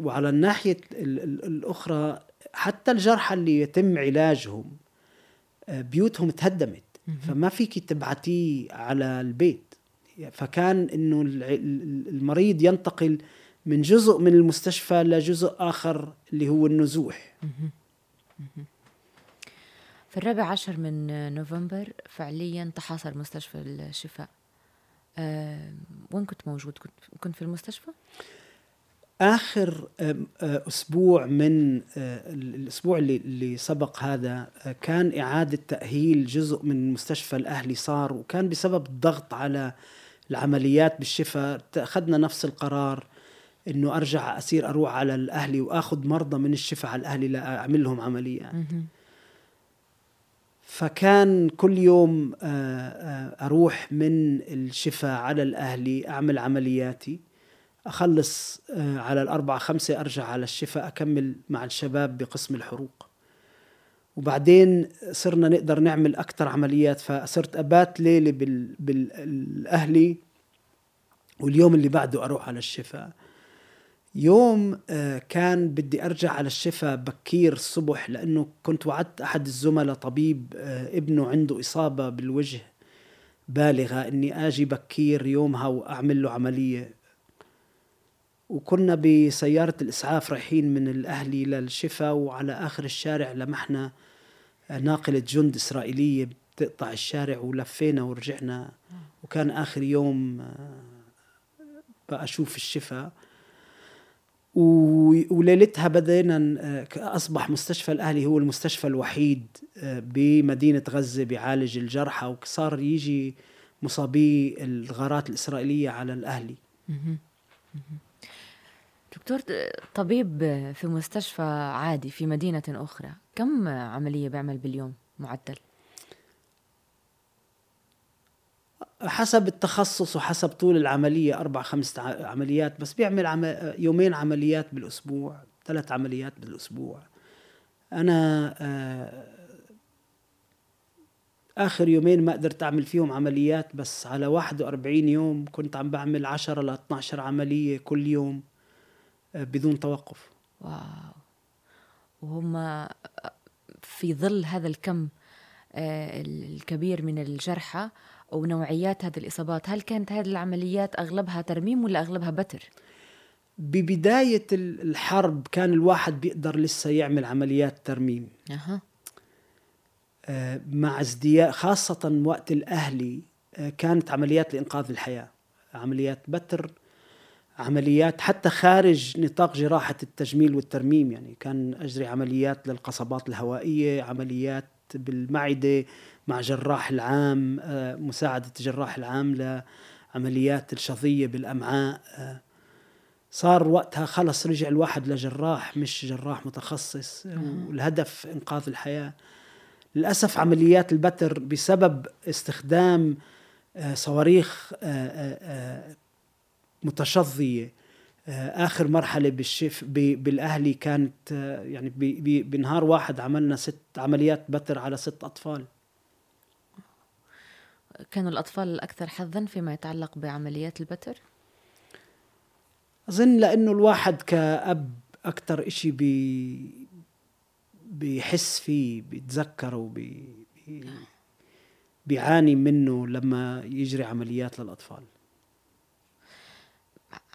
وعلى الناحية الأخرى حتى الجرحى اللي يتم علاجهم آه، بيوتهم تهدمت. فما فيك تبعتيه على البيت. فكان إنه المريض ينتقل من جزء من المستشفى لجزء آخر اللي هو النزوح. في الرابع عشر من نوفمبر فعليا تحاصر مستشفى الشفاء. وين كنت موجود؟ كنت كنت في المستشفى؟ آخر آه، أسبوع من آه، الأسبوع اللي اللي سبق هذا كان إعادة تأهيل جزء من المستشفى الأهلي صار وكان بسبب الضغط على العمليات بالشفاء اخذنا نفس القرار إنه أرجع أسير أروح على الأهلي وآخذ مرضى من الشفاء على الأهلي لاعمل لهم عمليات فكان كل يوم آه، آه، أروح من الشفاء على الأهلي أعمل عملياتي أخلص آه، على الأربعة خمسة أرجع على الشفاء أكمل مع الشباب بقسم الحروق. وبعدين صرنا نقدر نعمل أكثر عمليات فصرت أبات ليلة بالأهلي واليوم اللي بعده أروح على الشفاء. يوم آه، كان بدي أرجع على الشفاء بكير الصبح لأنه كنت وعدت أحد الزملاء طبيب آه، ابنه عنده إصابة بالوجه بالغة إني آجي بكير يومها وأعمل له عملية. وكنا بسيارة الإسعاف رايحين من الأهلي للشفاء وعلى آخر الشارع لمحنا ناقلة جند إسرائيلية بتقطع الشارع ولفينا ورجعنا. وكان آخر يوم آه، بقى أشوف الشفاء وليلتها بدينا أصبح مستشفى الأهلي هو المستشفى الوحيد آه، بمدينة غزة بيعالج الجرحى وصار يجي مصابي الغارات الإسرائيلية على الأهلي. دكتور طبيب في مستشفى عادي في مدينة أخرى كم عملية بيعمل باليوم معدل؟ حسب التخصص وحسب طول العملية أربع خمس عمليات بس بيعمل عم... يومين عمليات بالأسبوع ثلاث عمليات بالأسبوع. أنا آه، آخر يومين ما قدرت أعمل فيهم عمليات بس على 41 يوم كنت عم بعمل 10 ل 12 عملية كل يوم آه، بدون توقف. واو. وهم في ظل هذا الكم آه، الكبير من الجرحى ونوعيات هذه الإصابات هل كانت هذه العمليات أغلبها ترميم ولا أغلبها بتر؟ ببداية الحرب كان الواحد بيقدر لسه يعمل عمليات ترميم أه. مع ازدياد خاصة وقت الأهلي آه، كانت عمليات لإنقاذ الحياة عمليات بتر عمليات حتى خارج نطاق جراحة التجميل والترميم يعني كان أجري عمليات للقصبات الهوائية عمليات بالمعدة مع جراح العام آه، مساعدة الجراح العام لعمليات الشظية بالأمعاء آه، صار وقتها خلص رجع الواحد لجراح مش جراح متخصص والهدف إنقاذ الحياة. للأسف عمليات البتر بسبب استخدام آه، صواريخ متشظية. آخر مرحلة بالشف بالأهلي كانت يعني بنهار واحد عملنا ست عمليات بتر على ست أطفال. كانوا الأطفال الأكثر حظا فيما يتعلق بعمليات البتر؟ أظن لأنه الواحد كأب أكثر إشي بي بيحس فيه بيتذكره وبي بيعاني منه لما يجري عمليات للأطفال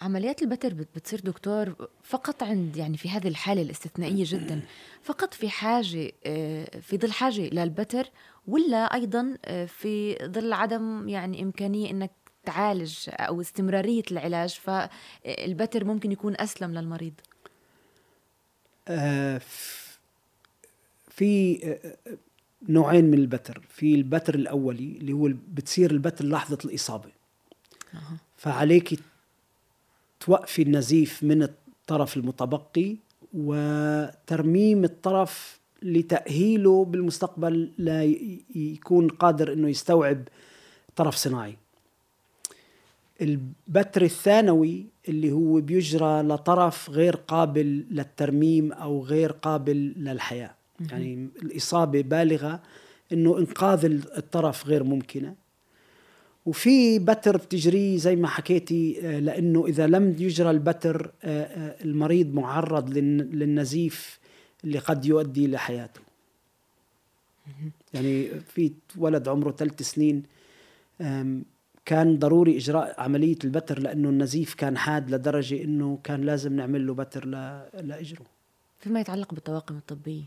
عمليات البتر بتصير دكتور فقط عند يعني في هذه الحالة الاستثنائية جدا فقط في حاجة آه، في ظل حاجة للبتر ولا أيضا آه، في ظل عدم يعني إمكانية أنك تعالج أو استمرارية العلاج فالبتر ممكن يكون أسلم للمريض؟ آه، في نوعين من البتر. في البتر الأولي اللي هو بتصير البتر لحظة الإصابة. فعليك توقفي النزيف من الطرف المتبقي وترميم الطرف لتأهيله بالمستقبل لا يكون قادر إنه يستوعب طرف صناعي. البتر الثانوي اللي هو بيجرى لطرف غير قابل للترميم أو غير قابل للحياة. يعني الإصابة بالغة إنه إنقاذ الطرف غير ممكنة. وفي بتر بتجريه زي ما حكيتي آه، لأنه إذا لم يجرى البتر آه، آه، المريض معرض للنزيف اللي قد يؤدي لحياته يعني في ولد عمره ثلاث سنين كان ضروري إجراء عملية البتر لأنه النزيف كان حاد لدرجة إنه كان لازم نعمل له بتر لإجره. فيما يتعلق بالطواقم الطبية.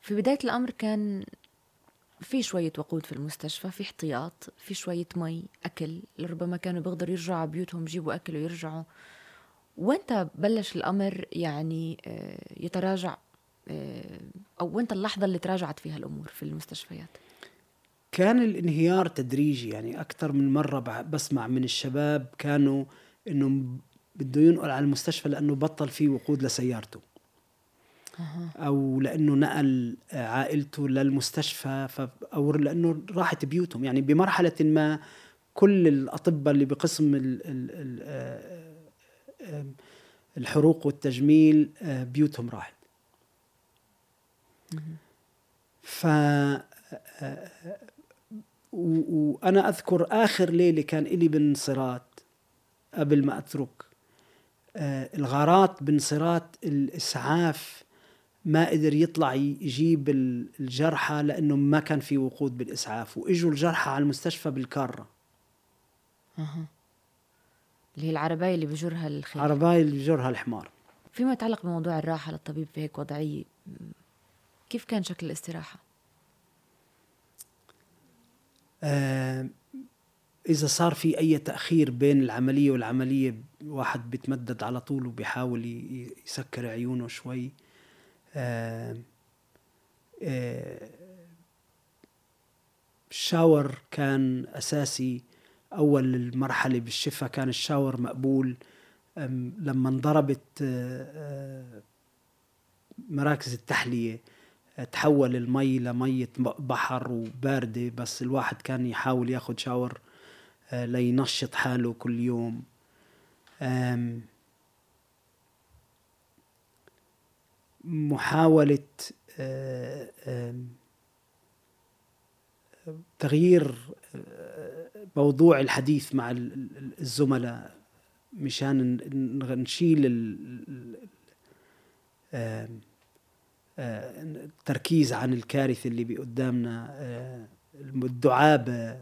في بداية الأمر كان في شوية وقود في المستشفى في احتياط في شوية مي أكل. ربما كانوا بيقدروا يرجعوا على بيوتهم يجيبوا أكل ويرجعوا. وانت بلش الأمر يعني آه، يتراجع آه، أو وانت اللحظة اللي تراجعت فيها الأمور في المستشفيات؟ كان الانهيار تدريجي يعني أكثر من مرة بسمع من الشباب كانوا إنه بده ينقل على المستشفى لأنه بطل فيه وقود لسيارته. أو لأنه نقل عائلته للمستشفى أو لأنه راحت بيوتهم. يعني بمرحلة ما كل الأطباء اللي بقسم ال ال ال الحروق والتجميل بيوتهم راحت. ف وأنا أذكر آخر ليلة كان لي بالانصراط قبل ما أترك. الغارات بانصراط الإسعاف ما قدر يطلع يجيب الجرحى لأنه ما كان في وقود بالإسعاف وإجوا الجرحى على المستشفى بالكارة. اللي هي العرباية اللي بجرها الخيل العربايه اللي بجرها الحمار. فيما يتعلق بموضوع الراحة للطبيب في هيك وضعيه كيف كان شكل الاستراحة؟ آه إذا صار في أي تأخير بين العملية والعملية واحد بيتمدد على طول وبيحاول يسكر عيونه شوي. الشاور كان أساسي. أول المرحلة بالشفاء كان الشاور مقبول لما انضربت مراكز التحلية تحول المي لمية بحر وباردة بس الواحد كان يحاول ياخد شاور آه، لينشط حاله كل يوم. محاولة آه، تغيير آه، موضوع الحديث مع الزملاء مشان نشيل التركيز عن الكارثة اللي بقدامنا الدعابة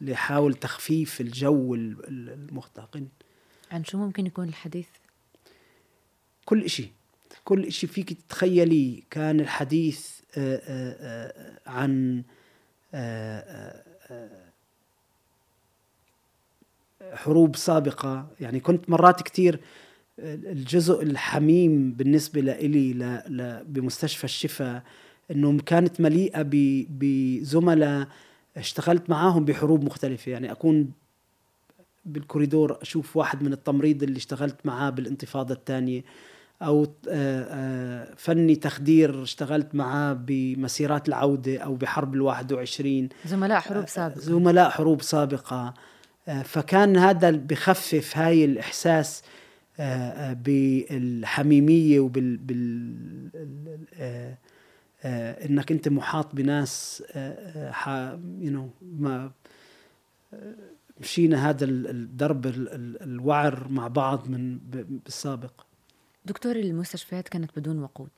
لحاول تخفيف الجو المختقن عن شو ممكن يكون الحديث؟ كل إشي كل إشي فيك تتخيلي كان الحديث عن حروب سابقة. يعني كنت مرات كتير الجزء الحميم بالنسبة لإلي بمستشفى الشفاء إنه كانت مليئة بزملاء اشتغلت معاهم بحروب مختلفة. يعني أكون بالكوريدور أشوف واحد من التمريض اللي اشتغلت معاه بالانتفاضة الثانية. أو آه، آه، فني تخدير اشتغلت معاه بمسيرات العودة أو بحرب الواحد وعشرين. زملاء حروب آه، سابقة. زملاء حروب سابقة. فكان هذا بخفف هاي الإحساس بالحميمية وبال بال إنك أنت محاط بناس يو نو ما مشينا هذا الدرب الوعر مع بعض من بالسابق. دكتور المستشفيات كانت بدون وقود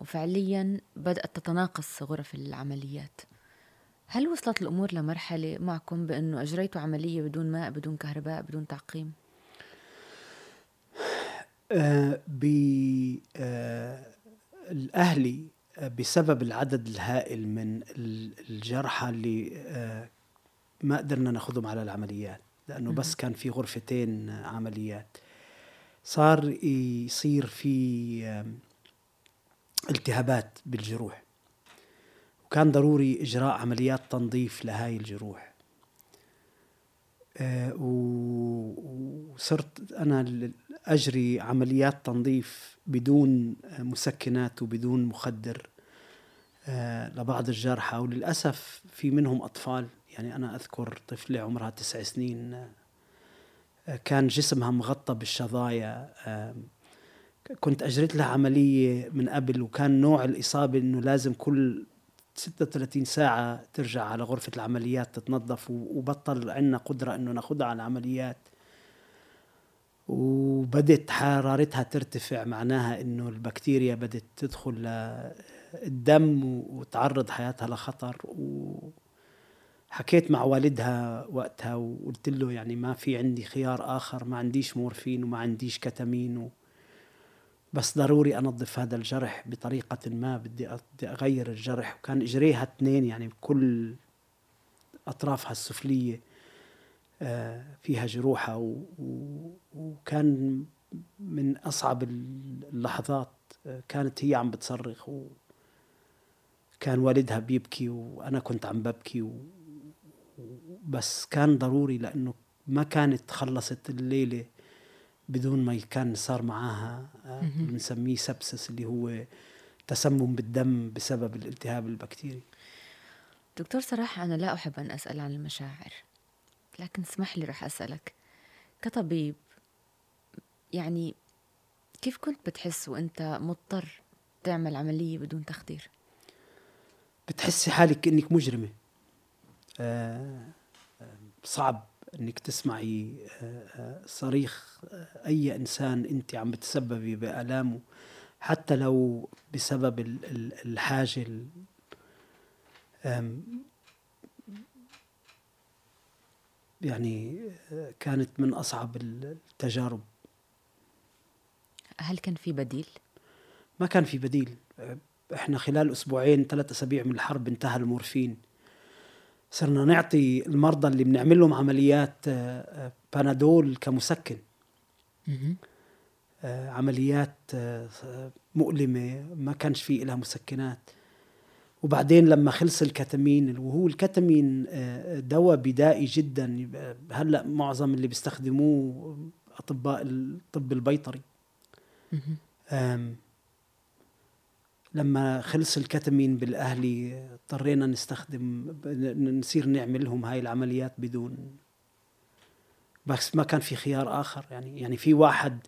وفعليا بدأت تتناقص غرف العمليات. هل وصلت الأمور لمرحلة معكم بأنه أجريتوا عملية بدون ماء بدون كهرباء بدون تعقيم؟ آه بالأهلي آه بسبب العدد الهائل من الجرحى اللي آه، ما قدرنا ناخذهم على العمليات لأنه بس كان في غرفتين عمليات. صار يصير في التهابات بالجروح. وكان ضروري إجراء عمليات تنظيف لهاي الجروح. آه، وصرت أنا أجري عمليات تنظيف بدون مسكنات وبدون مخدر آه، لبعض الجرحى. وللأسف في منهم أطفال. يعني أنا أذكر طفله عمرها تسع سنين كان جسمها مغطى بالشظايا. كنت أجريت لها عملية من قبل وكان نوع الإصابة إنه لازم كل 36 ساعة ترجع على غرفة العمليات تتنظف وبطل عندنا قدرة إنه ناخذها على العمليات. وبدت حرارتها ترتفع معناها إنه البكتيريا بدت تدخل للدم وتعرض حياتها لخطر وحكيت مع والدها وقتها وقلت له يعني ما في عندي خيار آخر ما عنديش مورفين وما عنديش كتامين و. بس ضروري أنظف هذا الجرح بطريقة ما بدي بدي أغير الجرح. وكان إجريها اثنين يعني بكل أطرافها السفلية آه، فيها جروحها وكان من أصعب اللحظات آه، كانت هي عم بتصرخ وكان والدها بيبكي وأنا كنت عم ببكي بس كان ضروري لأنه ما كانت خلصت الليلة بدون ما كان صار معاها بنسميه سبسس اللي هو تسمم بالدم بسبب الالتهاب البكتيري. دكتور صراحة أنا لا أحب أن أسأل عن المشاعر لكن اسمح لي رح أسألك. كطبيب يعني كيف كنت بتحس وأنت مضطر تعمل عملية بدون تخدير؟ بتحسي حالك كأنك مجرمة. صعب إنك تسمعي آه صريخ أي إنسان أنت عم بتسببي بآلامه حتى لو بسبب الحاجة يعني كانت من أصعب التجارب. هل كان في بديل؟ ما كان في بديل. إحنا خلال أسبوعين ثلاث أسابيع من الحرب انتهى المورفين. صرنا نعطي المرضى اللي بنعمل لهم عمليات آه، بانادول كمسكن. آه، عمليات آه، مؤلمة ما كانش في لها مسكنات. وبعدين لما خلص الكتامين وهو الكتامين آه، دواء بدائي جدا هلأ معظم اللي بيستخدموه أطباء الطب البيطري. لما خلص الكتامين بالأهلي اضطرينا نستخدم نصير نعمل لهم هاي العمليات بدون. بس ما كان في خيار آخر. يعني يعني في واحد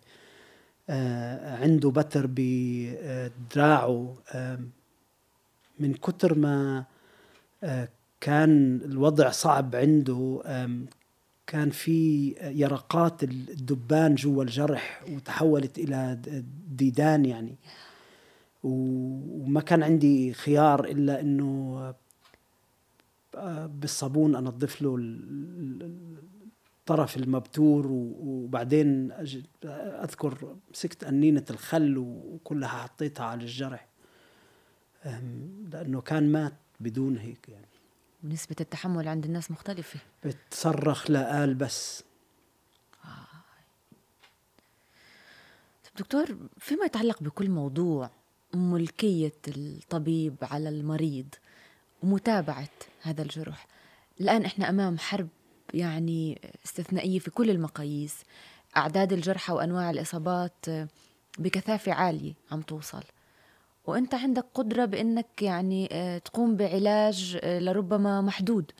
آه، عنده بتر بدراعه من كتر ما آه، كان الوضع صعب عنده كان في يرقات الدبان جوا الجرح وتحولت إلى ديدان يعني. وما كان عندي خيار إلا إنه آه، بالصابون أنظف له الطرف المبتور وبعدين أذكر مسكت أنينة الخل وكلها حطيتها على الجرح. لأنه كان مات بدون هيك يعني. نسبة التحمل عند الناس مختلفة. بتصرخ لقال بس. آه. دكتور فيما يتعلق بكل موضوع ملكية الطبيب على المريض ومتابعة هذا الجرح. الآن إحنا أمام حرب يعني استثنائية في كل المقاييس. أعداد الجرحى وأنواع الإصابات بكثافة عالية عم توصل. وأنت عندك قدرة بإنك يعني آه، تقوم بعلاج آه، لربما محدود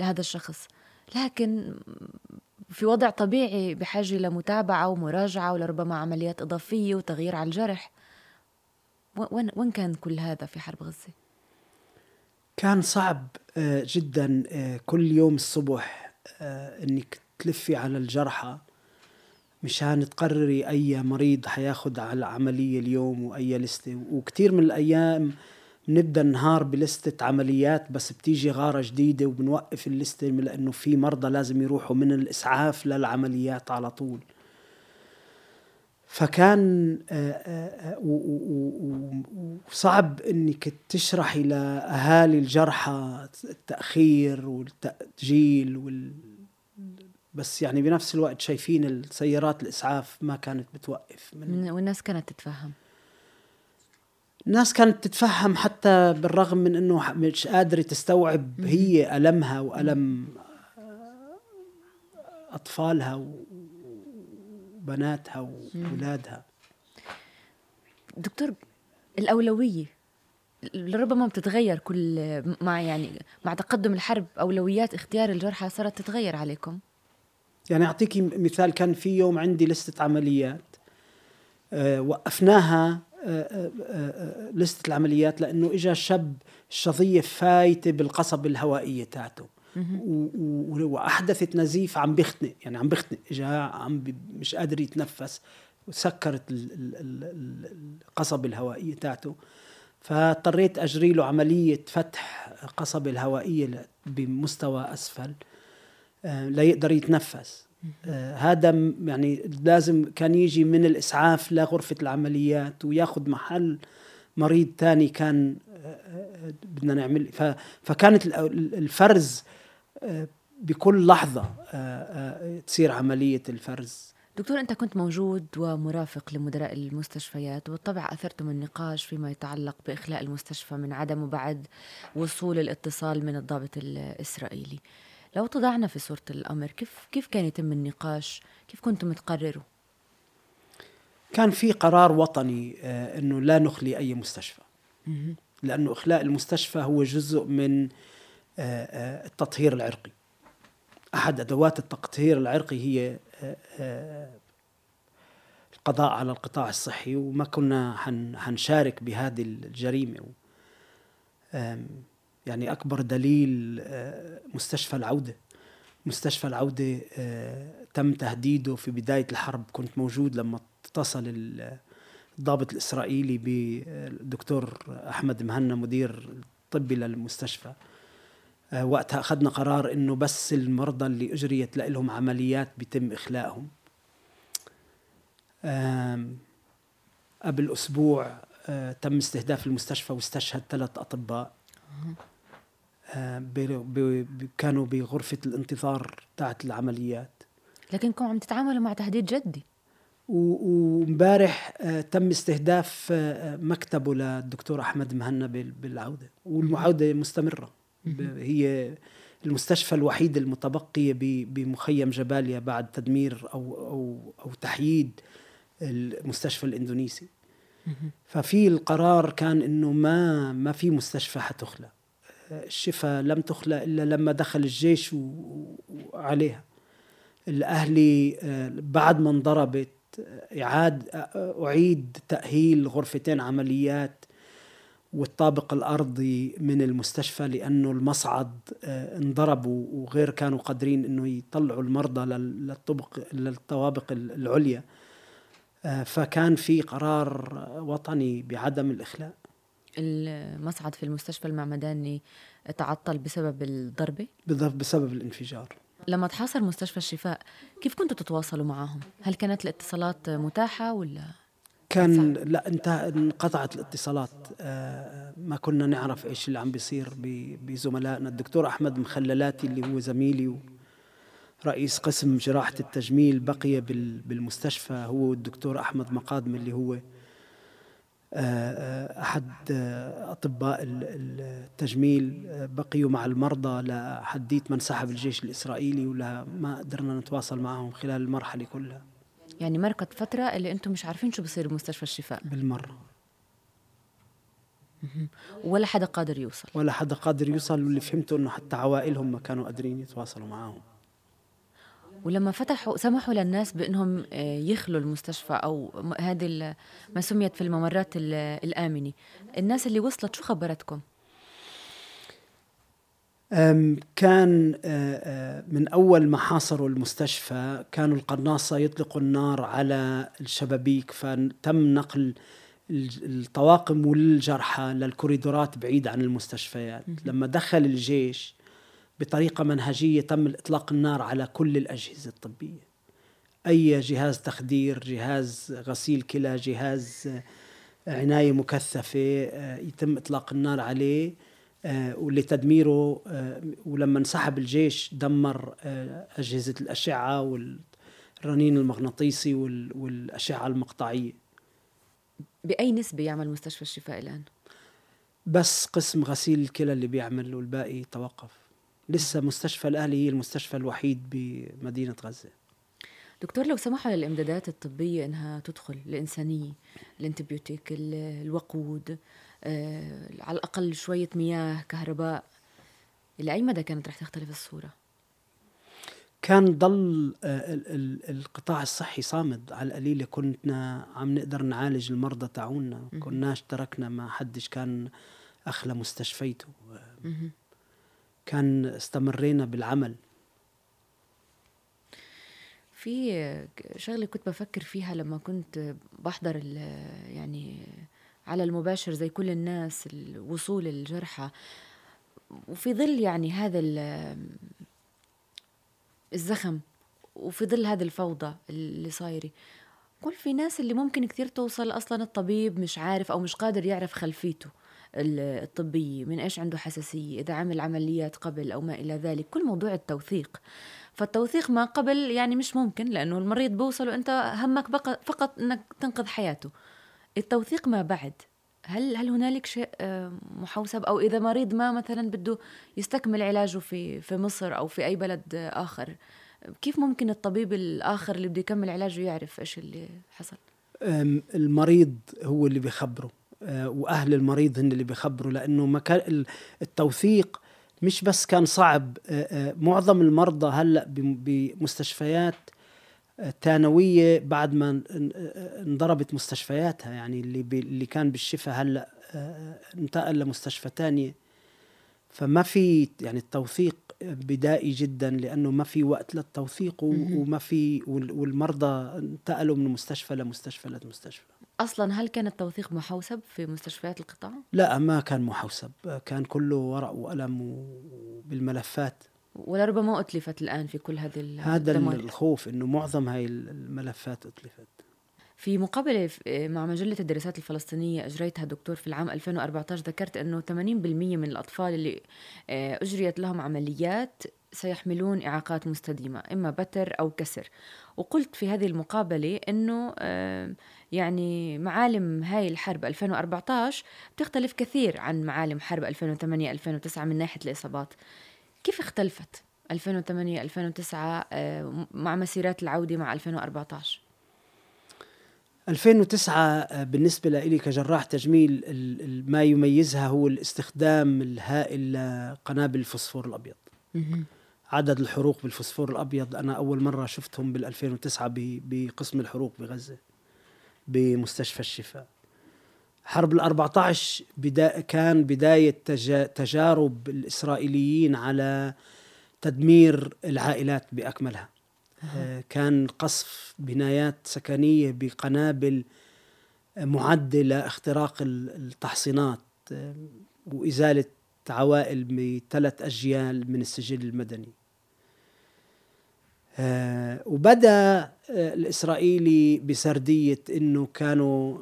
لهذا الشخص. لكن في وضع طبيعي بحاجة لمتابعة ومراجعة ولربما عمليات إضافية وتغيير على الجرح. وين وين كان كل هذا في حرب غزة؟ كان صعب آه، جدا كل يوم الصبح إنك تلفي على الجرحى مشان تقرري أي مريض حياخد على العملية اليوم وأي لستة. وكتير من الأيام بنبدأ النهار بلستة عمليات بس بتيجي غارة جديدة وبنوقف اللستة لأنه في مرضى لازم يروحوا من الإسعاف للعمليات على طول. فكان آه، آه، وصعب إنك تشرحي لاهالي الجرحى التأخير والتأجيل وال بس يعني بنفس الوقت شايفين السيارات الإسعاف ما كانت بتوقف من والناس كانت تتفهم. الناس كانت تتفهم حتى بالرغم من إنه مش قادرة تستوعب هي ألمها وألم أطفالها وبناتها واولادها دكتور الأولوية لربما بتتغير كل مع يعني مع تقدم الحرب أولويات اختيار الجرحى صارت تتغير عليكم؟ يعني اعطيكي مثال كان في يوم عندي لستة عمليات أه وقفناها أه أه لستة العمليات لأنه اجى شاب الشظية فايتة بالقصبة الهوائية تاعته. واحدثت نزيف عم بيختنق يعني عم بيختنق اجى عم مش قادر يتنفس وسكرت القصبة الهوائية تاعته. فاضطريت أجري له عملية فتح قصبة الهوائية بمستوى أسفل آه، لا يقدر يتنفس. آه، هذا يعني لازم كان يجي من الإسعاف لغرفة العمليات وياخذ محل مريض ثاني كان آه، بدنا نعمل. فكانت الفرز بكل لحظة تصير عملية الفرز دكتور أنت كنت موجود ومرافق لمدراء المستشفيات وبالطبع اثرتم النقاش فيما يتعلق بإخلاء المستشفى من عدمه بعد وصول الاتصال من الضابط الإسرائيلي لو تضعنا في صورة الأمر كيف كيف كان يتم النقاش؟ كيف كنتم تقرروا؟ كان في قرار وطني آه إنه لا نخلي أي مستشفى لأنه إخلاء المستشفى هو جزء من آه آه التطهير العرقي. أحد أدوات التطهير العرقي هي القضاء على القطاع الصحي وما كنا حنشارك بهذه الجريمة. يعني أكبر دليل مستشفى العودة. مستشفى العودة تم تهديده في بداية الحرب. كنت موجود لما اتصل الضابط الإسرائيلي بالدكتور أحمد مهنا مدير الطبي للمستشفى. وقتها أخذنا قرار إنه بس المرضى اللي أجريت لهم عمليات بيتم إخلاءهم قبل أسبوع تم استهداف المستشفى واستشهد ثلاث أطباء. كانوا بغرفة الانتظار تاعت العمليات. لكنكم عم تتعاملوا مع تهديد جدي. ومبارح آه، تم استهداف آه، مكتبه للدكتور أحمد مهنا بالعودة والعوده مستمرة. هي المستشفى الوحيد المتبقيه بمخيم جباليا بعد تدمير أو أو أو تحييد المستشفى الإندونيسي. ففي القرار كان إنه ما ما في مستشفى حتخلق. الشفاء لم تخلق إلا لما دخل الجيش وعليها. الأهلي آه، بعد ما انضربت إعاد أعيد تأهيل غرفتين عمليات والطابق الأرضي من المستشفى لأنه المصعد آه، انضرب وغير كانوا قادرين إنه يطلعوا المرضى للطبق للطوابق العليا. آه، فكان في قرار وطني بعدم الإخلاء. المصعد في المستشفى المعمداني تعطل بسبب الضربة؟ بسبب الانفجار. لما تحاصر مستشفى الشفاء كيف كنتوا تتواصلوا معهم؟ هل كانت الاتصالات متاحة ولا؟ كان لا انتهى انقطعت الاتصالات. آه، ما كنا نعرف إيش اللي عم بيصير بزملائنا. الدكتور أحمد مخللاتي اللي هو زميلي رئيس قسم جراحة التجميل بقي بالمستشفى هو الدكتور أحمد مقادم اللي هو آه، آه، أحد أطباء التجميل. بقيوا مع المرضى لحديت ما انسحب الجيش الإسرائيلي ولا ما قدرنا نتواصل معهم خلال المرحلة كلها. يعني مرقت فترة اللي أنتم مش عارفين شو بصير بمستشفى الشفاء. بالمرة. ولا حدا قادر يوصل. ولا حدا قادر يوصل واللي فهمته إنه حتى عوائلهم ما كانوا قادرين يتواصلوا معهم ولما فتحوا سمحوا للناس بإنهم آه، يخلوا المستشفى أو هذه ما سميت في الممرات الآمنة. الناس اللي وصلت شو خبرتكم؟ كان آه، آه، من أول ما حاصروا المستشفى كانوا القناصة يطلقوا النار على الشبابيك فتم نقل الطواقم والجرحى للكوريدورات بعيد عن المستشفيات لما دخل الجيش بطريقة منهجية تم إطلاق النار على كل الأجهزة الطبية. أي جهاز تخدير جهاز غسيل كلى جهاز عناية مكثفة آه، يتم إطلاق النار عليه. آه، ولتدميره آه، ولما انسحب الجيش دمر آه، أجهزة الأشعة والرنين المغناطيسي والأشعة المقطعية. بأي نسبة يعمل مستشفى الشفاء الآن؟ بس قسم غسيل الكلى اللي بيعمل والباقي توقف. لسه مستشفى الأهلي هي المستشفى الوحيد بمدينة غزة. دكتور لو سمحوا للإمدادات الطبية إنها تدخل الإنسانية الانتبيوتيك الوقود على الأقل شوية مياه كهرباء. إلى أي مدى كانت رح تختلف الصورة؟ كان ضل آه، القطاع الصحي صامد. على القليلة كنا عم نقدر نعالج المرضى تاعونا. كناش تركنا ما حدش كان أخلى مستشفيته كان استمرينا بالعمل. في شغلة كنت بفكر فيها لما كنت بحضر يعني على المباشر زي كل الناس وصول الجرحى وفي ظل يعني هذا الزخم وفي ظل هذه الفوضى اللي صايرة قول في ناس اللي ممكن كثير توصل أصلا الطبيب مش عارف أو مش قادر يعرف خلفيته الطبية من إيش عنده حساسية إذا عمل عمليات قبل أو ما إلى ذلك. كل موضوع التوثيق. فالتوثيق ما قبل يعني مش ممكن لأنه المريض بوصل وأنت همك فقط أنك تنقذ حياته. التوثيق ما بعد؟ هل هل هنالك شيء آه، محوسب؟ أو إذا مريض ما مثلا بده يستكمل علاجه في في مصر أو في أي بلد آخر كيف ممكن الطبيب الآخر اللي بده يكمل علاجه يعرف إيش اللي حصل؟ المريض هو اللي بيخبره آه، وأهل المريض هن اللي بيخبروا لأنه مكان التوثيق مش بس كان صعب آه، معظم المرضى هلأ بمستشفيات ثانويه بعد ما انضربت مستشفياتها يعني اللي اللي كان بالشفاء هلأ آه، انتقل لمستشفى ثانية فما في يعني التوثيق بدائي جدا لأنه ما في وقت للتوثيق وما في والمرضى انتقلوا من مستشفى لمستشفى لمستشفى. أصلا هل كان التوثيق محوسب في مستشفيات القطاع؟ لا ما كان محوسب. كان كله ورق وقلم وبالملفات. ولربما أتلفت الآن في كل هذه هذا الدمار. الخوف أنه معظم هاي الملفات أتلفت. في مقابلة مع مجلة الدراسات الفلسطينية أجريتها دكتور في العام 2014 ذكرت أنه 80% من الأطفال اللي آه، أجريت لهم عمليات سيحملون إعاقات مستديمة إما بتر أو كسر. وقلت في هذه المقابلة أنه آه، يعني معالم هاي الحرب 2014 بتختلف كثير عن معالم حرب 2008-2009 من ناحية الإصابات. كيف اختلفت 2008 2009 آه، مع مسيرات العودة مع 2014 2009 بالنسبة لي كجراح تجميل ما يميزها هو الاستخدام الهائل لقنابل الفوسفور الأبيض. عدد الحروق بالفوسفور الأبيض أنا أول مرة شفتهم بال 2009 بقسم الحروق بغزة بمستشفى الشفاء. حرب ال 14 بدا كان بداية تجارب الإسرائيليين على تدمير العائلات بأكملها. آه، كان قصف بنايات سكنية بقنابل معدة لاختراق التحصينات آه، وإزالة عوائل بثلاث أجيال من السجل المدني. آه، وبدأ الإسرائيلي بسردية أنه كانوا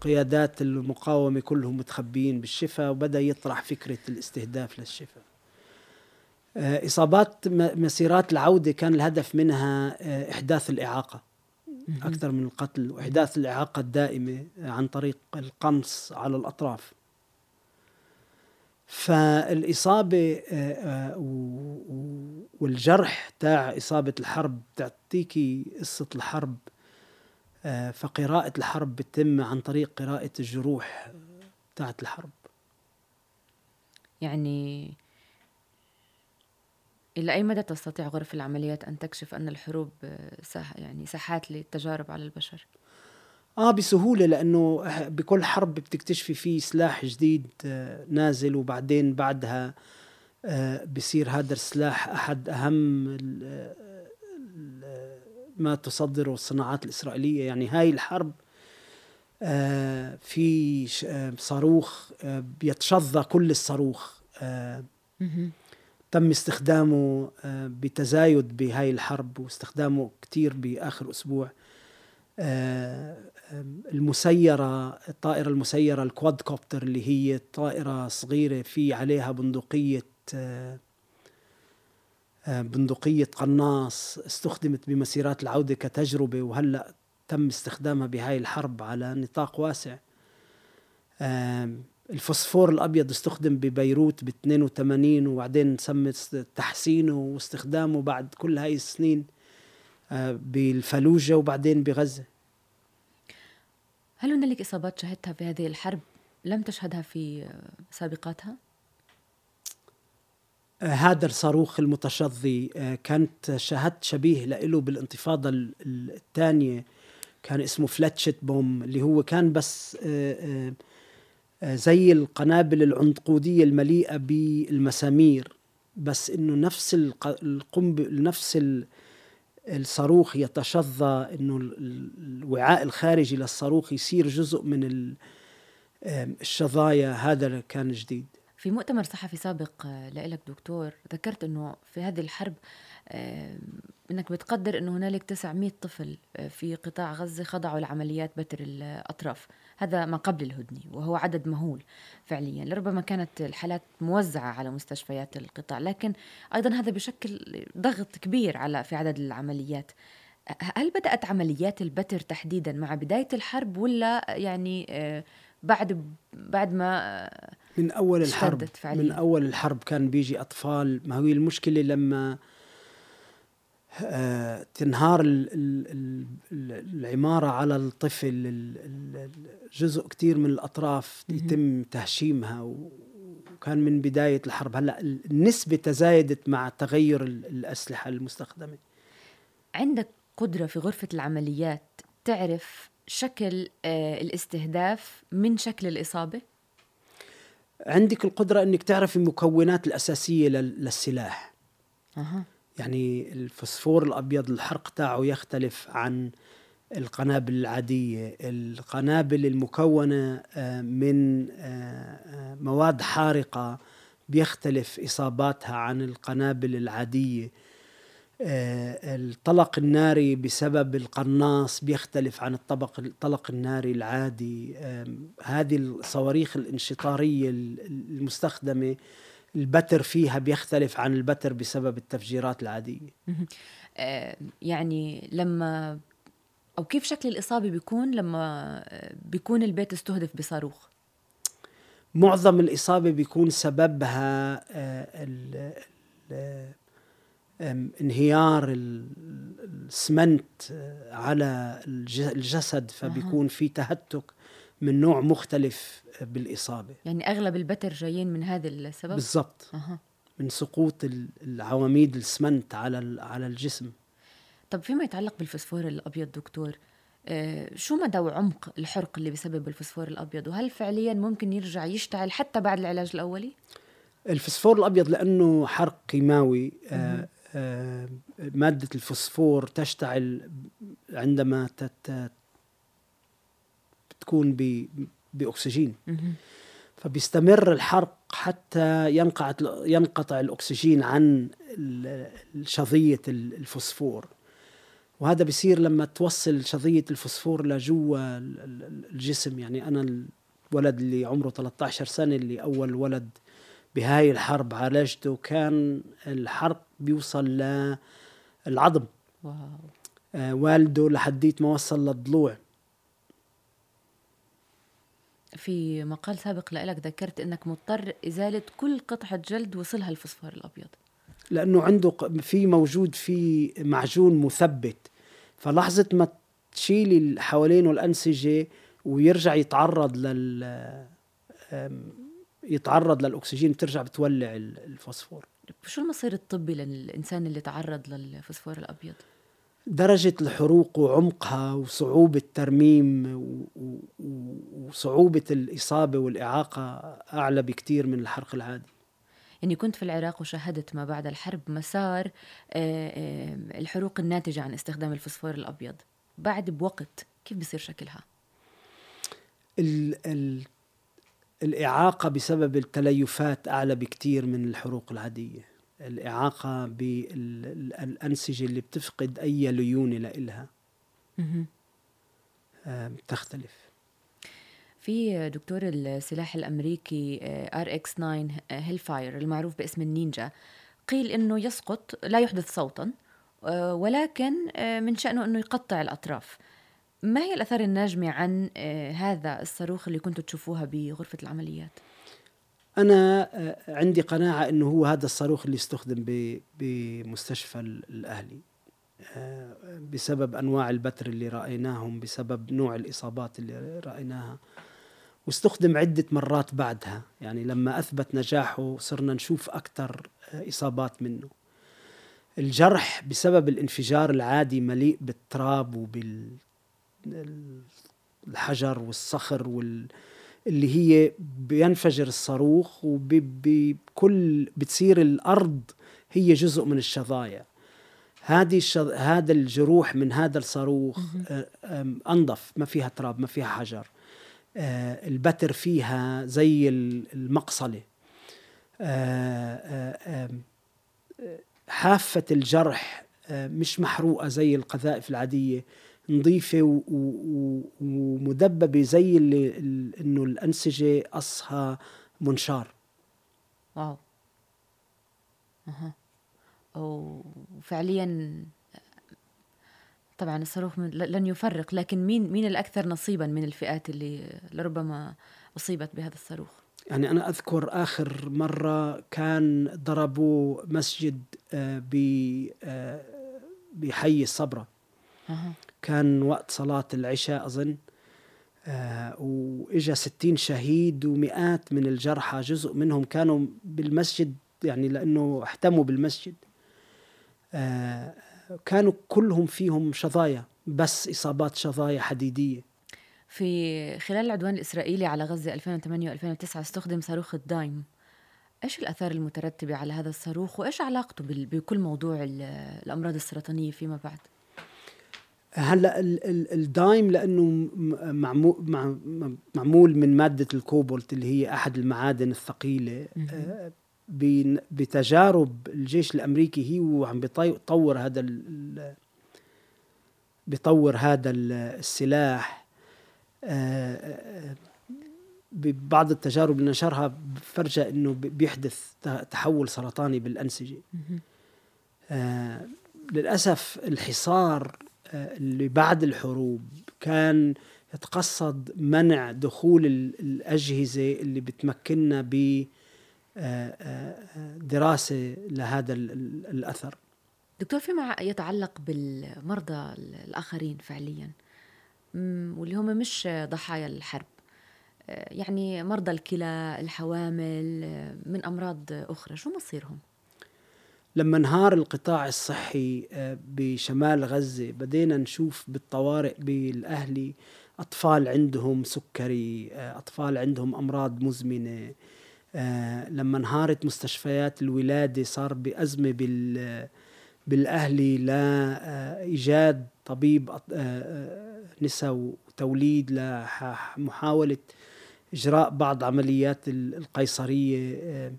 قيادات المقاومة كلهم متخبيين بالشفا وبدأ يطرح فكرة الاستهداف للشفا آه، إصابات مسيرات العودة كان الهدف منها آه، إحداث الإعاقة أكثر من القتل وإحداث الإعاقة الدائمة عن طريق القمص على الأطراف. فالإصابة آه، والجرح تاع إصابة الحرب تعطيكي قصة الحرب فقراءة الحرب بتتم عن طريق قراءة الجروح تاعت الحرب يعني إلى أي مدى تستطيع غرف العمليات أن تكشف أن الحروب ساح يعني ساحات للتجارب على البشر؟ آه بسهولة لأنه بكل حرب بتكتشفي في سلاح جديد آه، نازل وبعدين بعدها آه، بصير هذا السلاح أحد أهم ما تصدره الصناعات الإسرائيلية. يعني هاي الحرب آه، في صاروخ بيتشظى كل الصاروخ. تم استخدامه آه، بتزايد بهاي الحرب واستخدامه كثير بآخر أسبوع. آه، المسيرة الطائرة المسيرة الكواد كوبتر اللي هي طائرة صغيرة في عليها بندقية آه، بندقية قناص استخدمت بمسيرات العودة كتجربة وهلأ تم استخدامها بهاي الحرب على نطاق واسع الفوسفور الأبيض استخدم ببيروت ب 82 وبعدين تم تحسينه واستخدامه بعد كل هاي السنين آه، بالفلوجة وبعدين بغزة هل هنالك إصابات شهدتها في هذه الحرب لم تشهدها في آه، سابقاتها؟ آه، هذا الصاروخ المتشظي كانت شاهدت شبيه له بالانتفاضة الثانية. كان اسمه فلاتشت بوم اللي هو كان بس آه، زي القنابل العنقودية المليئة بالمسامير. بس إنه نفس القنبل نفس الصاروخ يتشظى إنه الوعاء الخارجي للصاروخ يصير جزء من الشظايا. هذا كان جديد. في مؤتمر صحفي سابق آه، لك دكتور ذكرت إنه في هذه الحرب إنك بتقدر إنه هنالك 900 طفل آه، في قطاع غزة خضعوا لعمليات بتر الأطراف. هذا ما قبل الهدنه وهو عدد مهول فعليا. لربما كانت الحالات موزعة على مستشفيات القطاع لكن أيضا هذا بشكل ضغط كبير على في عدد العمليات. هل بدأت عمليات البتر تحديدا مع بداية الحرب ولا يعني آه، بعد بعد ما من أول الحرب فعليا. من أول الحرب كان بيجي أطفال. ما هي المشكلة لما آه، تنهار العمارة على الطفل جزء كتير من الأطراف يتم تهشيمها. وكان من بداية الحرب. هلأ النسبة تزايدت مع تغير الأسلحة المستخدمة. عندك قدرة في غرفة العمليات تعرف شكل آه، الاستهداف من شكل الإصابة؟ عندك القدرة أنك تعرف المكونات الأساسية للسلاح. أه. يعني الفسفور الأبيض الحرق تاعه يختلف عن القنابل العادية. القنابل المكونة آه، من آه، آه، مواد حارقة بيختلف إصاباتها عن القنابل العادية. الطلق الناري بسبب القناص بيختلف عن الطبق الطلق الناري العادي. هذه الصواريخ الانشطارية المستخدمة البتر فيها بيختلف عن البتر بسبب التفجيرات العادية. آه، يعني لما أو كيف شكل الإصابة بيكون لما آه، بيكون البيت استهدف بصاروخ؟ معظم الإصابة بيكون سببها آه، انهيار السمنت على الجسد فبيكون في تهتك من نوع مختلف بالإصابة. يعني أغلب البتر جايين من هذا السبب؟ بالضبط. أه. من سقوط العواميد السمنت على على الجسم. طب فيما يتعلق بالفسفور الأبيض دكتور آه شو مدى وعمق الحرق اللي بسبب الفسفور الأبيض؟ وهل فعليا ممكن يرجع يشتعل حتى بعد العلاج الأولي؟ الفسفور الأبيض لأنه حرق كيماوي آه آه مادة الفسفور تشتعل عندما تت تكون بأكسجين. فبيستمر الحرق حتى ينقطع ينقطع الأكسجين عن شظية الفوسفور. وهذا بيصير لما توصل شظية الفوسفور لجوا الجسم. يعني أنا الولد اللي عمره 13 سنة اللي أول ولد بهاي الحرب عالجته كان الحرق بيوصل للعظم واو. آه والده لحديت ما وصل للضلوع. في مقال سابق لك ذكرت إنك مضطر إزالة كل قطعة جلد وصلها الفوسفور الأبيض. لأنه عنده في موجود في معجون مثبت. فلحظة ما تشيلي حوالينه الأنسجة ويرجع يتعرض لل يتعرض للأكسجين بترجع بتولع الفوسفور. شو المصير الطبي للإنسان اللي تعرض للفوسفور الأبيض؟ درجة الحروق وعمقها وصعوبة ترميم وصعوبة الإصابة والإعاقة أعلى بكتير من الحرق العادي. يعني كنت في العراق وشاهدت ما بعد الحرب مسار الحروق الناتجة عن استخدام الفوسفور الأبيض. بعد بوقت كيف بيصير شكلها؟ ال ال الإعاقة بسبب التليفات أعلى بكتير من الحروق العادية. الإعاقة بالأنسجة اللي بتفقد أي ليونة لإلها. تختلف. في دكتور السلاح الأمريكي RX 9 Hellfire المعروف باسم النينجا قيل إنه يسقط لا يحدث صوتا آه، ولكن آه، من شأنه إنه يقطع الأطراف. ما هي الآثار الناجمة عن آه، هذا الصاروخ اللي كنتوا تشوفوها بغرفة العمليات؟ أنا آه، عندي قناعة إنه هو هذا الصاروخ اللي استخدم بمستشفى الأهلي. آه، بسبب أنواع البتر اللي رأيناهم بسبب نوع الإصابات اللي رأيناها. واستخدم عدة مرات بعدها. يعني لما أثبت نجاحه صرنا نشوف أكثر آه، إصابات منه. الجرح بسبب الانفجار العادي مليء بالتراب وبالحجر والصخر وال اللي هي بينفجر الصاروخ وبكل بتصير الأرض هي جزء من الشظايا. هذه الشظ... هذا الجروح من هذا الصاروخ آه، أنظف ما فيها تراب ما فيها حجر. آه، البتر فيها زي المقصلة. آه، حافة الجرح مش محروقة زي القذائف العادية. نظيفه ومدببه زي اللي إنه الأنسجة قصها منشار. واو. أها. وفعليا طبعا الصاروخ لن يفرق لكن مين مين الأكثر نصيبا من الفئات اللي لربما أصيبت بهذا الصاروخ؟ يعني أنا أذكر آخر مرة كان ضربوا مسجد آه، آه، بحي الصبرة. كان وقت صلاة العشاء أظن آه وإجا ستين شهيد ومئات من الجرحى جزء منهم كانوا بالمسجد يعني لأنه احتموا بالمسجد. آه كانوا كلهم فيهم شظايا بس إصابات شظايا حديدية. في خلال العدوان الإسرائيلي على غزة 2008 و2009 استخدم صاروخ الدايم. إيش الأثار المترتبة على هذا الصاروخ وإيش علاقته بكل موضوع الأمراض السرطانية فيما بعد؟ هلا الدايم لأنه معمول معمول من مادة الكوبولت اللي هي أحد المعادن الثقيلة. آه، بتجارب الجيش الأمريكي هي وعم بيطور هذا بيطور هذا السلاح. آه، آه، ببعض التجارب اللي نشرها فرجى إنه بيحدث تحول سرطاني بالأنسجة. للأسف الحصار اللي بعد الحروب كان يتقصد منع دخول الأجهزة اللي بتمكننا ب آه، آه، لهذا الأثر دكتور فيما يتعلق بالمرضى الآخرين فعليا واللي هم مش ضحايا الحرب آه، يعني مرضى الكلى الحوامل من أمراض أخرى شو مصيرهم؟ لما انهار القطاع الصحي آه، بشمال غزة بدينا نشوف بالطوارئ بالأهلي أطفال عندهم سكري أطفال عندهم أمراض مزمنة لما انهارت مستشفيات الولادة صار بأزمة بال بالأهلي لإيجاد طبيب نساء وتوليد لمحاولة إجراء بعض عمليات القيصرية آه،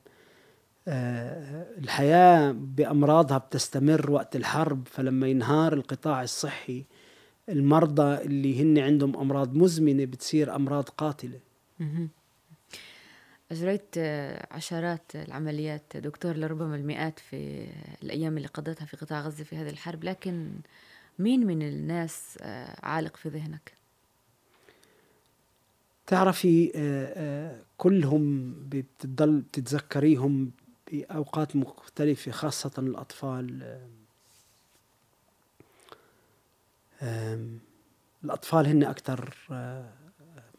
الحياة بأمراضها بتستمر وقت الحرب فلما ينهار القطاع الصحي المرضى اللي هن عندهم أمراض مزمنة بتصير أمراض قاتلة أجريت عشرات العمليات دكتور لربما المئات في الأيام اللي قضيتها في قطاع غزة في هذه الحرب لكن مين من الناس آه، عالق في ذهنك؟ تعرفي آه، آه، كلهم بتضل بتتذكريهم بأوقات مختلفة خاصة الأطفال. الأطفال هن أكثر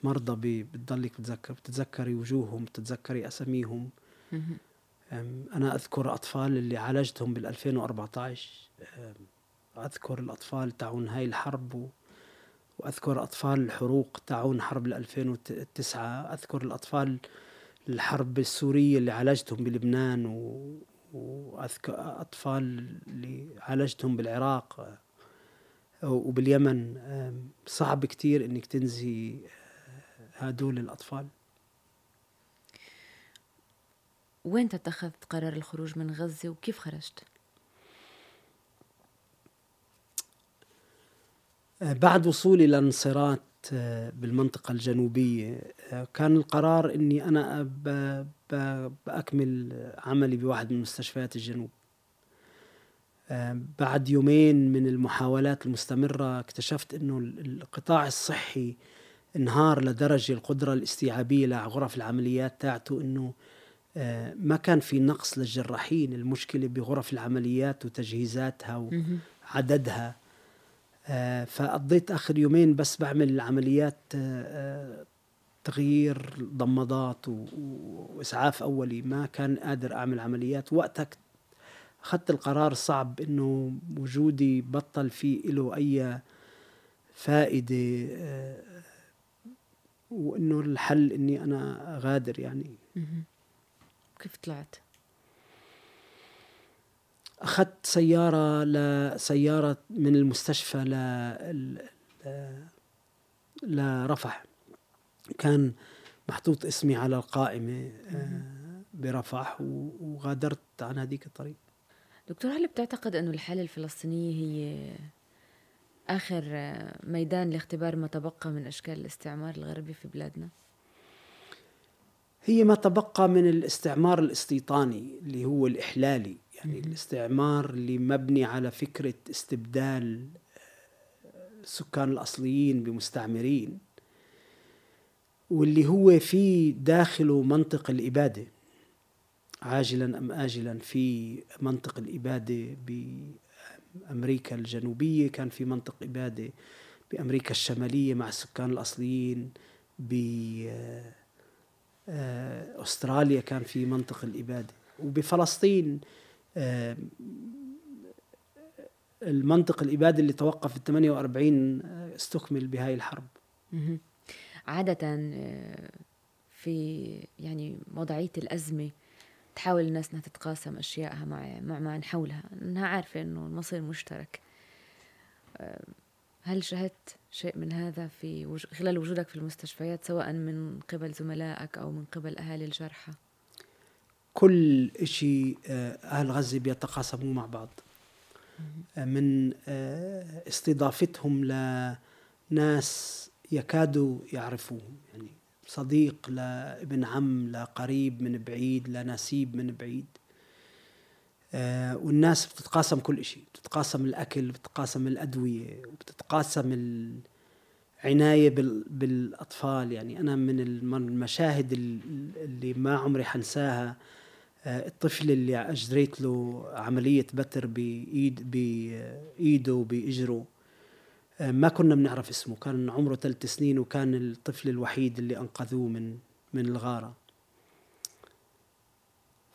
مرضى بتضلك بتذكر بتتذكري وجوههم بتتذكري أساميهم. أنا أذكر أطفال اللي عالجتهم بال 2014 أذكر الأطفال تاعون هاي الحرب وأذكر أطفال الحروق تاعون حرب 2009 أذكر الأطفال الحرب السورية اللي عالجتهم بلبنان و... وأذكر أطفال اللي عالجتهم بالعراق وباليمن صعب كتير إنك تنزي هدول الأطفال وين اتخذت قرار الخروج من غزة وكيف خرجت؟ بعد وصولي للانصارات آه، بالمنطقة الجنوبية. كان القرار أني أنا بأكمل عملي بواحد من مستشفيات الجنوب. بعد يومين من المحاولات المستمرة اكتشفت أنه القطاع الصحي انهار لدرجة القدرة الاستيعابية لغرف العمليات تاعته أنه ما كان في نقص للجراحين. المشكلة بغرف العمليات وتجهيزاتها وعددها. فقضيت آخر يومين بس بعمل عمليات آه، آه، تغيير ضمادات وإسعاف أولي. ما كان قادر أعمل عمليات. وقتها أخذت القرار الصعب إنه وجودي بطل في له أي فائدة وإنه الحل إني أنا غادر يعني. كيف طلعت؟ أخذت سيارة لسياره من المستشفى ل لرفح. كان محطوط اسمي على القائمة آه، برفح وغادرت عن هذيك الطريق. دكتور هل بتعتقد أنه الحالة الفلسطينية هي آخر ميدان لاختبار ما تبقى من أشكال الاستعمار الغربي في بلادنا؟ هي ما تبقى من الاستعمار الاستيطاني اللي هو الإحلالي. يعني الاستعمار اللي مبني على فكرة استبدال السكان آه، الأصليين بمستعمرين واللي هو في داخله منطق الإبادة. عاجلا أم آجلا في منطق الإبادة بأمريكا الجنوبية كان في منطق إبادة بأمريكا الشمالية مع السكان الأصليين بأستراليا آه، كان في منطق الإبادة. وبفلسطين المنطق الإبادة اللي توقف في 48 آه، استكمل بهاي الحرب. عادة آه، في يعني وضعية الأزمة تحاول الناس إنها تتقاسم أشيائها مع مع من حولها إنها عارفة إنه المصير مشترك. آه، هل شهدت شيء من هذا في خلال وجودك في المستشفيات سواء من قبل زملائك أو من قبل أهالي الجرحى؟ كل شيء آه، أهل غزة بيتقاسموا مع بعض. آه، من آه، استضافتهم لناس يكادوا يعرفوهم. يعني صديق لابن عم لقريب من بعيد لنسيب من بعيد. والناس بتتقاسم كل شيء بتتقاسم الأكل بتتقاسم الأدوية وبتتقاسم العناية بالأطفال. يعني أنا من المشاهد اللي ما عمري حنساها. الطفل اللي أجريت له عملية بتر بإيد بإيده وبإجره ما كنا بنعرف اسمه. كان عمره ثلاث سنين وكان الطفل الوحيد اللي أنقذوه من من الغارة.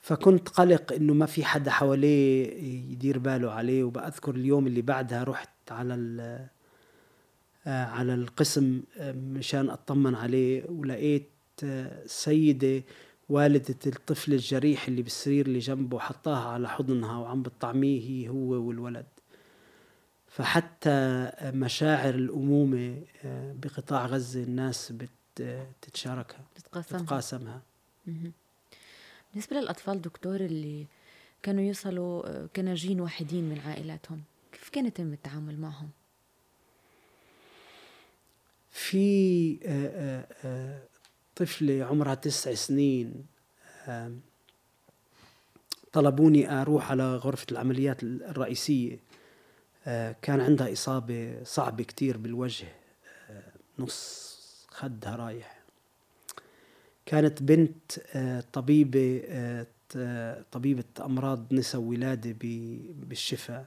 فكنت قلق إنه ما في حدا حواليه يدير باله عليه وبأذكر اليوم اللي بعدها رحت على آه، على القسم آه، مشان أطمن عليه ولقيت آه، سيدة والدة الطفل الجريح اللي بالسرير اللي جنبه حطاها على حضنها وعم بتطعميه هي هو والولد فحتى مشاعر الأمومة بقطاع غزة الناس بتتشاركها بتتقاسمها, بتتقاسمها. بالنسبة للأطفال دكتور اللي كانوا يوصلوا كناجين وحيدين من عائلاتهم كيف كان يتم التعامل معهم؟ في آه، آه، آه، طفلة عمرها تسع سنين طلبوني أروح على غرفة العمليات الرئيسية. كان عندها إصابة صعبة كتير بالوجه نص خدها رايح. كانت بنت طبيبة طبيبة أمراض نساء وولادة بالشفاء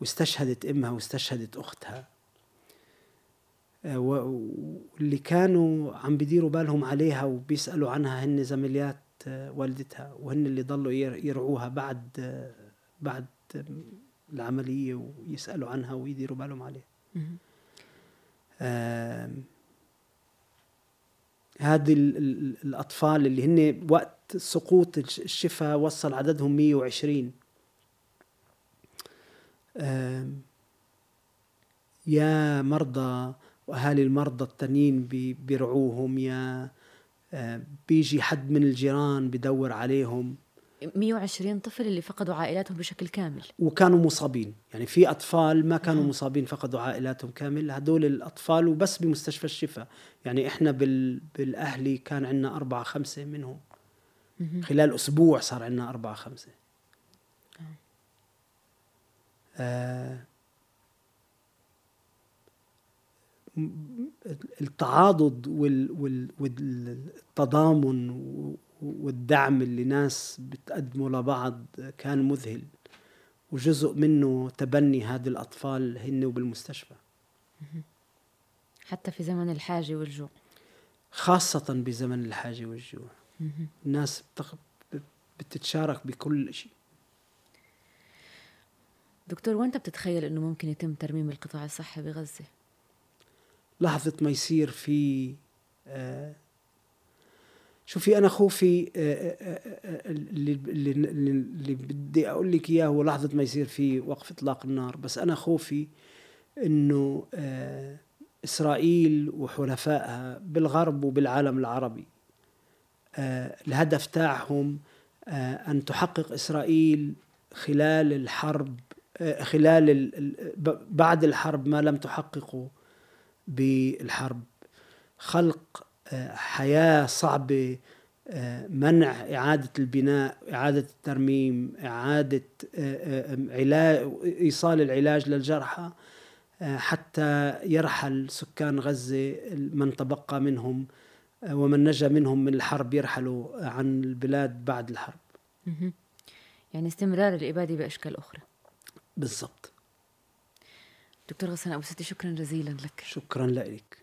واستشهدت أمها واستشهدت أختها. آه، واللي كانوا عم بيديروا بالهم عليها وبيسألوا عنها هن زميليات آه، والدتها وهن اللي ضلوا يرعوها بعد آه، بعد العملية ويسألوا عنها ويديروا بالهم عليها. هذه الأطفال اللي هن وقت سقوط الشفاء وصل عددهم 120 يا مرضى وأهالي المرضى التانيين بيرعوهم يا آه، بيجي حد من الجيران بدور عليهم. 120 طفل اللي فقدوا عائلاتهم بشكل كامل. وكانوا مصابين. يعني في أطفال ما كانوا نعم. مصابين فقدوا عائلاتهم كامل. هدول الأطفال وبس بمستشفى الشفاء. يعني إحنا بال... بالأهلي كان عندنا أربعة خمسة منهم. خلال أسبوع صار عندنا أربعة خمسة. آه. آه التعاضد والتضامن والدعم اللي ناس بتقدمه لبعض كان مذهل. وجزء منه تبني هذه الأطفال هن وبالمستشفى. حتى في زمن الحاجة والجوع. خاصة بزمن الحاجة والجوع. الناس بتتشارك بكل شيء. دكتور وأنت بتتخيل إنه ممكن يتم ترميم القطاع الصحي بغزة؟ لحظة ما يصير في آه شوفي أنا خوفي آه آه, اللي, اللي, بدي أقول لك إياه هو لحظة ما يصير في وقف إطلاق النار. بس أنا خوفي إنه آه إسرائيل وحلفائها بالغرب وبالعالم العربي الهدف تاعهم أن تحقق إسرائيل خلال الحرب خلال بعد الحرب ما لم تحققه. بالحرب. خلق آه، حياة صعبة آه، منع إعادة البناء إعادة الترميم إعادة آه، علاج إيصال العلاج للجرحى حتى يرحل سكان غزة من تبقى منهم ومن نجا منهم من الحرب يرحلوا عن البلاد بعد الحرب. يعني استمرار الإبادة بأشكال أخرى. بالضبط. دكتور غسان أبو ستي شكرا جزيلا لك. شكرا لك.